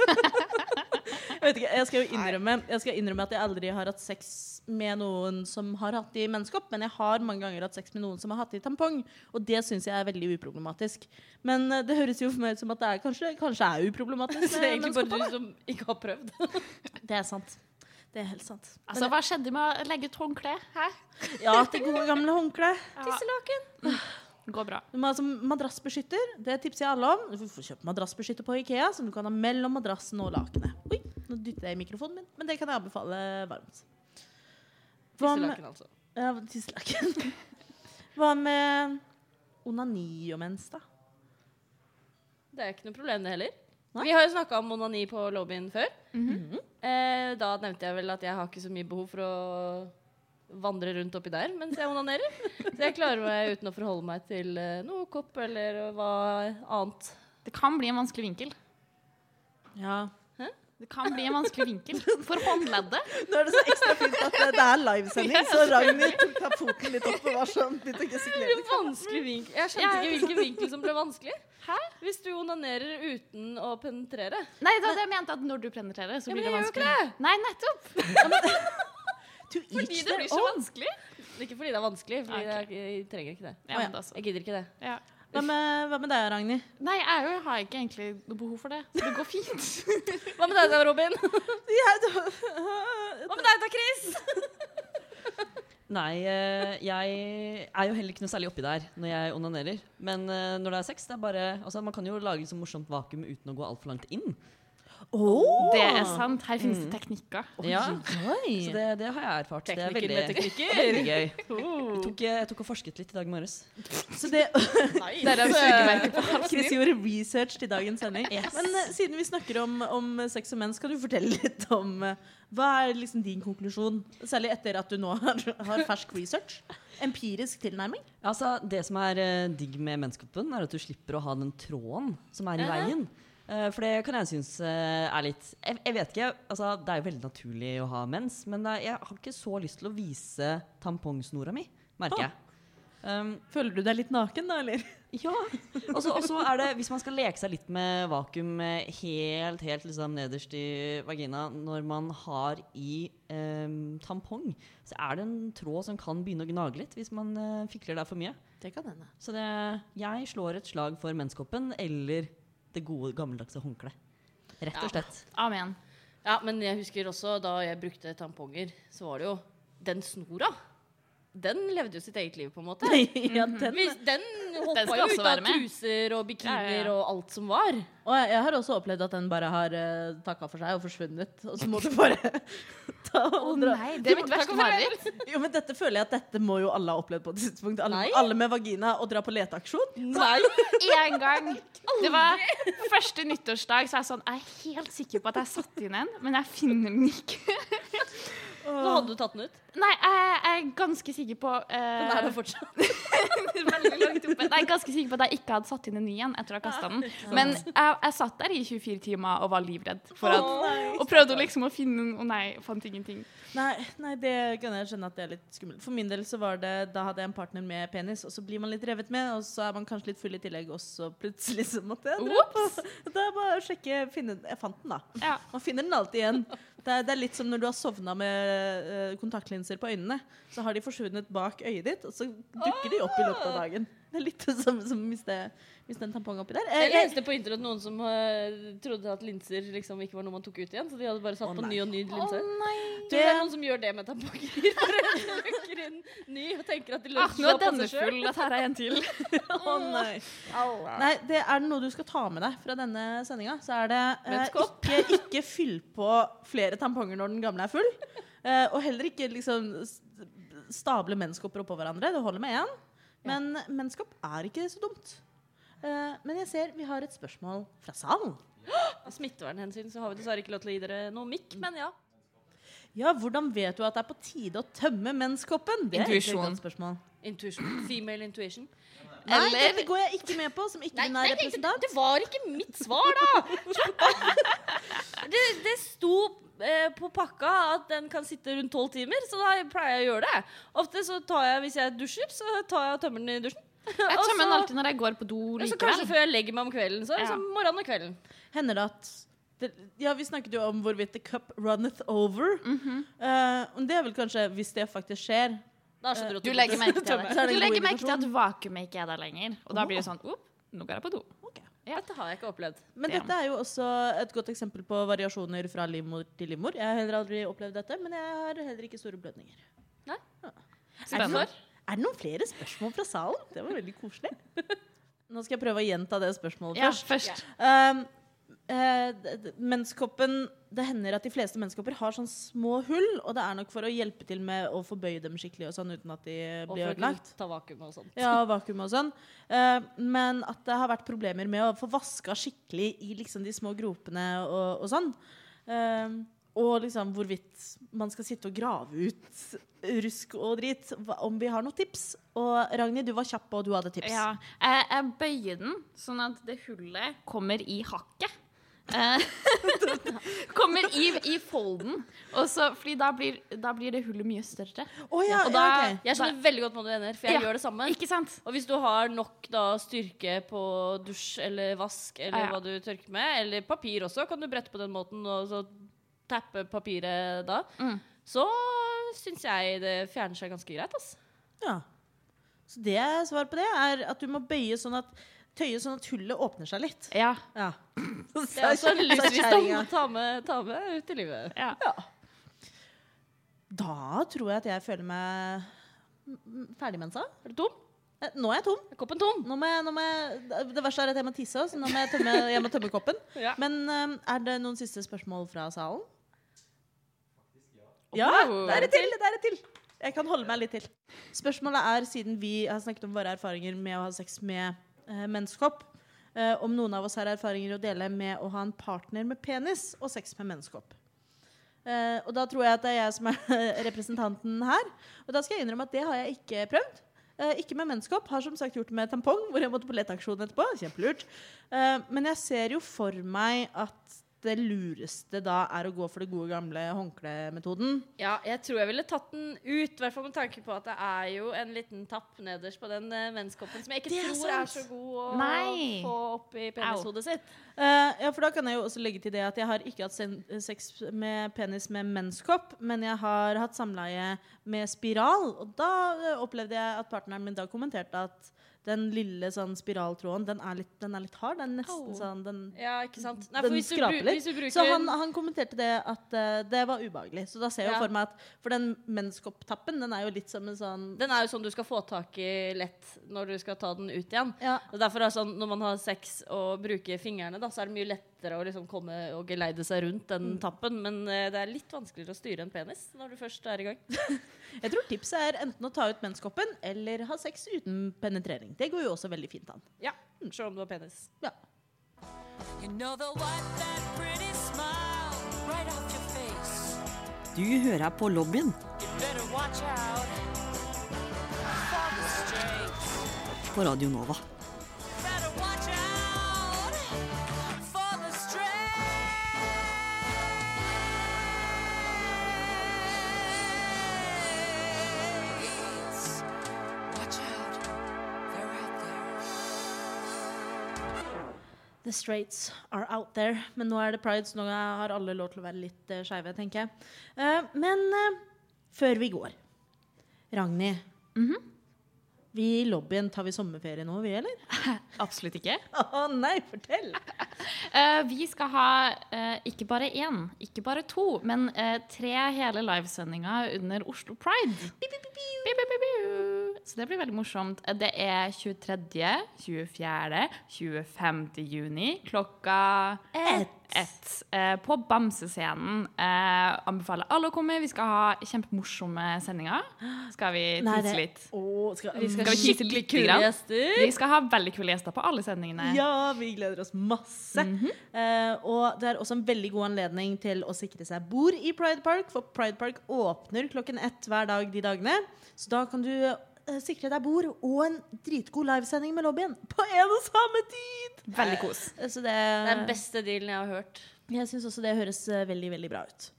Speaker 2: Jeg vet ikke, jeg skal jo innrømme, jeg skal innrømme at jeg aldri har hatt sex med noen som har hatt i menneskeopp, men jeg har mange ganger hatt sex med noen som har hatt i tampong, og det syns jeg er veldig uproblematisk. Men eh, det høres jo for meg ut som at det er kanskje, kanskje er uproblematisk. [LAUGHS]
Speaker 1: Så det er egentlig bare du som ikke har prøvd.
Speaker 2: Det er sant. Det er helt sant.
Speaker 4: Altså, hva skjedde med å legge et håndkle? Hæ?
Speaker 2: Ja, til gode gamle håndkle.
Speaker 4: Ja, går bra.
Speaker 2: Du må ha sånn madrassbeskytter. Det tipser jeg alle om. Du får kjøpe madrassbeskytter på Ikea, som du kan ha mellom madrassen og lakenet. Oi, nå dytter jeg i mikrofonen min, men det kan jeg anbefale varmt. Hva
Speaker 1: Tisselaken, altså.
Speaker 2: ja, tisselaken. [LAUGHS] Hva med onani og mens, da?
Speaker 1: Det er ikke noe problem, det heller.
Speaker 2: Nei.
Speaker 1: Vi har jo snakka om onani på lobbyen før.
Speaker 4: Mhm.
Speaker 1: Eh, da nevnte jeg vel at jeg har ikke så mye behov for å vandre rundt oppi der mens jeg onanerer. Så jeg klarer meg uten å forholde meg til eh, noe kopp eller hva annet.
Speaker 4: Det kan bli en vanskelig vinkel.
Speaker 2: Ja.
Speaker 4: Det kan bli en vanskelig vinkel for håndleddet.
Speaker 2: Nå er det så ekstra fint at det- er livesending, så Ragnhild tok ta foten litt opp og var sånn begynte å gestikulere.
Speaker 1: Vanskelig vinkel. Jeg skjønte ikke hvilken vinkel som ble vanskelig. Hæ? Hvis du onanerer uten å penetrere.
Speaker 4: Nei, det var det jeg mente, at når du penetrerer, så blir det
Speaker 1: jeg gjør ikke
Speaker 4: vanskelig.
Speaker 1: det.
Speaker 4: Nei, nettopp. [LAUGHS]
Speaker 2: To
Speaker 4: Fordi det blir så vanskelig.
Speaker 1: Ikke fordi det er vanskelig, for
Speaker 4: Ok.
Speaker 1: jeg, jeg trenger ikke det.
Speaker 4: Ja, da.
Speaker 1: Jeg gidder ikke det.
Speaker 2: Hva med, hva med deg, Ragnhild?
Speaker 4: Nei, jeg jo har ikke egentlig noe behov for det. Så det går fint. [LAUGHS]
Speaker 1: Hva med deg [LAUGHS] da, Robin? Hva med deg da, Chris? [LAUGHS]
Speaker 3: Nei, eh, jeg er jo heller ikke noe særlig oppi der når jeg onanerer. Men eh, når det er sex, det er bare Altså, man kan jo lage sånn morsomt vakuum uten å gå altfor langt inn.
Speaker 2: Åh!
Speaker 4: Det er sant. Her finnes det teknikker.
Speaker 3: Ja, så det, det har jeg erfart. Det er veldig,
Speaker 1: med teknikker.
Speaker 3: veldig gøy. [LAUGHS] Jeg tok, jeg tok og forsket litt i dag morges.
Speaker 2: Så det,
Speaker 4: Der er sugemerket på halsen [LAUGHS]
Speaker 2: Chris gjorde research til dagens sending. Men uh, siden vi snakker om, om sex og menn, skal du fortelle litt om uh, Hva er liksom din konklusjon? Særlig etter at du nå har, har fersk research. Empirisk tilnærming.
Speaker 3: Altså, det som er uh, digg med menneskehoppen, er at du slipper å ha den tråden som er i veien. Eh, for det kan jeg synes eh, er litt jeg, jeg vet ikke, altså Det er jo veldig naturlig å ha mens, men det, er- jeg har ikke så lyst til å vise tampongsnora mi, merker jeg. Um,
Speaker 2: Føler du deg litt naken, da, eller? [LAUGHS]
Speaker 3: ja. Og så er det, hvis man skal leke seg litt med vakuum eh, helt, helt liksom nederst i vagina når man har i um, tampong, så er det en tråd som kan begynne å gnage litt hvis man uh, fikler der for mye.
Speaker 2: Det kan hende.
Speaker 3: Så det, jeg slår et slag for menskoppen eller det gode, gammeldagse håndkleet. Rett og slett.
Speaker 4: Amen.
Speaker 1: Ja, men jeg husker også da jeg brukte tamponger, så var det jo den snora. Den levde jo sitt eget liv, på en måte. [LAUGHS]
Speaker 2: ja, den,
Speaker 1: Hvis den
Speaker 4: Den
Speaker 1: hoppa
Speaker 4: skal
Speaker 1: jo ut av truser og bikinier
Speaker 4: Ja, ja, ja.
Speaker 1: og alt som var.
Speaker 2: Og jeg, jeg har også opplevd at den bare har uh, takka for seg og forsvunnet. Og så må du bare [LAUGHS] ta og dra.
Speaker 4: Nei, det er mitt verste mareritt.
Speaker 2: Jo, men dette føler jeg at dette må jo alle ha opplevd på et tidspunkt. Alle, alle med vagina og dra på leteaksjon.
Speaker 1: Nei.
Speaker 4: Én gang. Det var første nyttårsdag, så er jeg sånn Jeg er helt sikker på at jeg satte inn en, men jeg finner den ikke.
Speaker 1: Så hadde du tatt den ut.
Speaker 4: Nei, jeg, er ganske sikker på uh,
Speaker 1: Den er der fortsatt. [LAUGHS]
Speaker 4: Veldig langt oppe. Nei, Jeg er ganske sikker på at jeg ikke hadde satt inn en ny en etter å ha kasta den. Men jeg, jeg satt der i 24 timer og var livredd. For at, og prøvde liksom å finne den, og nei, fant ingenting.
Speaker 2: Nei, nei, det kan jeg skjønne at det er litt skummelt. For min del så var det Da hadde jeg en partner med penis, og så blir man litt revet med, og så er man kanskje litt full i tillegg, og så plutselig så måtte jeg dra på Da bare å sjekke finne, Jeg fant den, da.
Speaker 4: Ja.
Speaker 2: Man finner den alltid igjen. Det er, det er litt som når du har sovna med eh, kontaktlinser på øynene. Så har de forsvunnet bak øyet ditt, og så dukker de opp i løpet av dagen. Det er litt det samme som tampongen en tampong oppi der. Eh,
Speaker 1: Jeg leste på internett noen som uh, trodde at linser liksom ikke var noe man tok ut igjen. Så de hadde bare satt
Speaker 2: oh,
Speaker 1: på ny og ny linse.
Speaker 4: nei.
Speaker 1: Tror du det er noen som gjør det med tamponger? [LAUGHS] Bare inn ny og tenker at de
Speaker 4: Ah, nå er denne full. Dette her er en til. [LAUGHS]
Speaker 2: Å nei. Nei, det er det noe du skal ta med deg fra denne sendinga, så er det eh, ikke, ikke fyll på flere tamponger når den gamle er full. Eh, og heller ikke liksom stable menskopper oppå hverandre. Det holder med én. Men menneskopp er ikke så dumt. Eh, men jeg ser vi har et spørsmål fra salen.
Speaker 1: Av smittevernhensyn så har vi dessverre ikke lov til å gi dere noe mikk, men ja.
Speaker 2: Ja, hvordan vet du at det er på tide å tømme menskoppen? Det er et
Speaker 4: Intuisjon.
Speaker 2: godt spørsmål.
Speaker 1: Intuition. Female intuition.
Speaker 2: Nei,
Speaker 4: Eller-
Speaker 2: dette går jeg ikke med på som ikke-binær
Speaker 1: det,
Speaker 2: representant.
Speaker 1: det var ikke mitt svar, da! Det, det sto eh, på pakka at den kan sitte rundt tolv timer, så da pleier jeg å gjøre det. Ofte så tar jeg, hvis jeg dusjer, så tar jeg og tømmer den i dusjen.
Speaker 4: Jeg tømmer den alltid når jeg går på do
Speaker 1: Ja, så kanskje før jeg legger meg om kvelden. Så
Speaker 4: Ja.
Speaker 1: så morgenen og kvelden.
Speaker 2: Hender det at det, Ja, vi snakket jo om hvorvidt the cup runneth over. Mm -hmm. uh, det er vel kanskje hvis det faktisk skjer.
Speaker 1: Da du
Speaker 4: legger merke til [LAUGHS] det.
Speaker 2: Det
Speaker 4: Du legger merke til at vakuumet ikke er der lenger. Og da blir det sånn Opp, nå går jeg på do. Ja.
Speaker 1: Dette har jeg ikke opplevd.
Speaker 2: Men
Speaker 4: Ja.
Speaker 2: dette er jo også et godt eksempel på variasjoner fra livmor til livmor. Jeg har heller aldri opplevd dette, men jeg har heller ikke store blødninger. Er det,
Speaker 4: Spennende.
Speaker 2: Er det noen flere spørsmål fra salen? Det var veldig koselig. Nå skal jeg prøve å gjenta det spørsmålet
Speaker 4: Ja,
Speaker 2: først.
Speaker 4: først.
Speaker 2: D- menskoppen Det hender at de fleste menskopper har sånn små hull, og det er nok for å hjelpe til med å forbøye dem skikkelig og sånn uten at de
Speaker 1: Og
Speaker 2: blir ødelagt.
Speaker 1: ta vakuum og sånt.
Speaker 2: Ja, vakuum og sånn. Uh, men at det har vært problemer med å få vaska skikkelig i liksom de små gropene og, og sånn. Eh, og liksom hvorvidt man skal sitte og grave ut rusk og drit. Om vi har noen tips. Og Ragnhild, du var kjapp, og du hadde tips.
Speaker 4: Ja, jeg, jeg bøyer den sånn at det hullet kommer i hakket. Eh, [LAUGHS] kommer i, i folden. Og så, fordi da blir, da blir det hullet mye større.
Speaker 2: Oh, ja,
Speaker 4: Og da-
Speaker 2: ja, okay.
Speaker 1: Jeg skjønner veldig godt hva du mener, for jeg
Speaker 4: Ja,
Speaker 1: gjør det samme.
Speaker 4: Ikke sant?
Speaker 1: Og hvis du har nok da, styrke på dusj eller vask eller
Speaker 4: Ja, ja.
Speaker 1: hva du tørker med, eller papir også, kan du brette på den måten og så tappe papiret da,
Speaker 4: Mm.
Speaker 1: så syns jeg det fjerner seg ganske greit. ass.
Speaker 2: Ja. Så det er svar på det er at du må bøye sånn at tøye sånn at hullet åpner seg litt.
Speaker 4: Ja.
Speaker 2: Ja. [LAUGHS]
Speaker 1: Det er også en livsvisdom å ta med, ta med ut i livet.
Speaker 4: ja.
Speaker 2: Da tror jeg at jeg føler meg ferdig med den.
Speaker 1: Er du tom?
Speaker 2: Eh, Nå er jeg tom.
Speaker 1: Er koppen tom?
Speaker 2: Nå må jeg, nå må jeg, det verste er at jeg må tisse, så nå må jeg tømme, jeg må tømme koppen. [LAUGHS]
Speaker 1: Ja.
Speaker 2: Men eh, er det noen siste spørsmål fra salen? Ja, det er et til! det er et til. Jeg kan holde meg litt til. Spørsmålet er, siden vi har snakket om våre erfaringer med å ha sex med eh, menneskopp, eh, om noen av oss har erfaringer å dele med å ha en partner med penis og sex med menneskopp. Eh, og da tror jeg at det er jeg som er [LAUGHS] representanten her. Og da skal jeg innrømme at det har jeg ikke prøvd. Eh, ikke med menneskopp. Har som sagt gjort det med tampong, hvor jeg måtte på leteaksjon etterpå. Kjempelurt. Eh, men jeg ser jo for meg at det lureste da er å gå for det gode gamle håndklemetoden.
Speaker 1: Ja, jeg tror jeg ville tatt den ut, i hvert fall med tanke på at det er jo en liten tapp nederst på den uh, som jeg ikke
Speaker 2: er
Speaker 1: tror er så god å
Speaker 4: Nei.
Speaker 1: få opp i penishodet sitt.
Speaker 2: Uh, ja, for da kan jeg jo også legge til det at jeg har ikke hatt sex med penis med menskopp, men jeg har hatt samleie med spiral. Og da eh, opplevde jeg at partneren min da kommenterte at den lille sånn spiraltråden, den er litt, den er litt hard. Den er nesten sånn den,
Speaker 1: Ja? Nei,
Speaker 2: Den skraper litt.
Speaker 1: bruker
Speaker 2: Så han, han kommenterte det at uh, det var ubehagelig. Så da ser jeg
Speaker 1: Ja.
Speaker 2: for meg at For den menskopptappen, den er jo litt som en sånn
Speaker 1: Den er jo sånn du skal få tak i lett når du skal ta den ut igjen.
Speaker 2: Ja.
Speaker 1: Og derfor er sånn, Når man har sex og bruker fingrene, da, så er det mye lettere å liksom komme og geleide seg rundt den tappen. Men uh, det er litt vanskeligere å styre en penis når du først er i gang. [LAUGHS]
Speaker 2: Jeg tror tipset er enten å ta ut menskoppen eller ha sex uten penetrering. Det går jo også veldig fint an.
Speaker 1: Ja, Selv om du har penis.
Speaker 2: Ja.
Speaker 9: You know they'll wipe that pretty smile right off your face.
Speaker 3: Du hører på lobbyen
Speaker 9: You better watch out for
Speaker 3: på Radio Nova.
Speaker 9: The
Speaker 2: straights are out there. Men nå er det pride, så nå har alle lov til å være litt uh, skeive, tenker jeg. Uh, men uh, før vi går Ragnhild. Vi i lobbyen, tar vi sommerferie nå, vi, eller? [LAUGHS]
Speaker 4: Absolutt ikke. [LAUGHS]
Speaker 2: Å nei, fortell!
Speaker 4: uh, [LAUGHS] vi skal ha uh, ikke bare én, ikke bare to, men uh, tre hele livesendinger under Oslo Pride. Bi, bi, bi, biu. Så det blir veldig morsomt. Det er 23., 24., 25. juni klokka
Speaker 2: Ett.
Speaker 4: ett. Eh, på Bamsescenen. Eh, anbefaler alle å komme. Vi skal ha kjempemorsomme sendinger. Skal vi [GASPS] tise
Speaker 2: det-
Speaker 4: litt?
Speaker 2: Å, skal,
Speaker 1: Vi skal
Speaker 4: Skal vi
Speaker 1: skikkelig kule gjester.
Speaker 4: Vi skal ha veldig kule gjester på alle sendingene.
Speaker 2: Ja, vi gleder oss masse. Eh, og det er også en veldig god anledning til å sikre seg bord i Pride Park, for Pride Park åpner klokken ett hver dag de dagene. Så da kan du sikre deg bord og en dritgod livesending med lobbyen på en og samme tid!
Speaker 4: Veldig kos.
Speaker 2: Eh, Så det,
Speaker 1: Det er den beste dealen jeg har hørt.
Speaker 2: Jeg syns også det høres eh, veldig, veldig bra ut.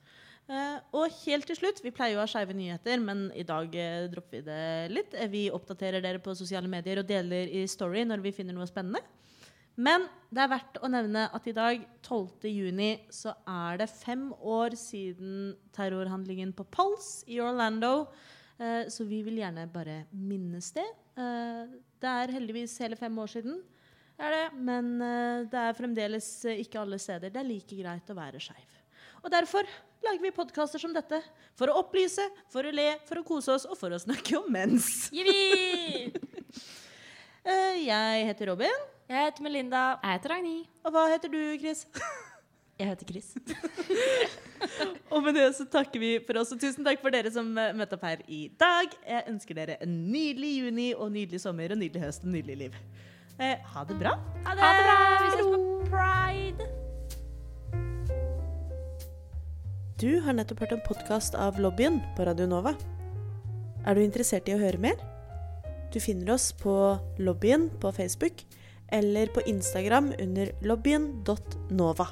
Speaker 2: Uh, og helt til slutt, vi pleier jo å ha skeive nyheter, men i dag uh, dropper vi det litt. Eh, Vi oppdaterer dere på sosiale medier og deler i Story når vi finner noe spennende. Men det er verdt å nevne at i dag, 12. juni, så er det fem år siden terrorhandlingen på Pulse i Orlando. Eh, så vi vil gjerne bare minnes det. Eh, det er heldigvis hele fem år siden. Det er det. Men eh, det er fremdeles ikke alle steder det er like greit å være skeiv. Og derfor lager vi podkaster som dette. For å opplyse, for å le, for å kose oss og for å snakke om mens. Eh, jeg heter Robin.
Speaker 1: Jeg heter Melinda.
Speaker 4: Jeg heter Ragnhild.
Speaker 2: Og hva heter du, Chris? [LAUGHS]
Speaker 1: Jeg heter Chris. [LAUGHS]
Speaker 2: Og med det så takker vi for oss, og tusen takk for dere som eh, møtte opp her i dag. Jeg ønsker dere en nydelig juni og nydelig sommer og nydelig høst og nydelig liv. Eh, ha det bra.
Speaker 1: Ha det! bra! Vi ses på Pride!
Speaker 8: Du har nettopp hørt en podkast av Lobbyen på Radio Nova. Er du interessert i å høre mer? Du finner oss på Lobbyen på Facebook eller på Instagram under lobbyen.nova.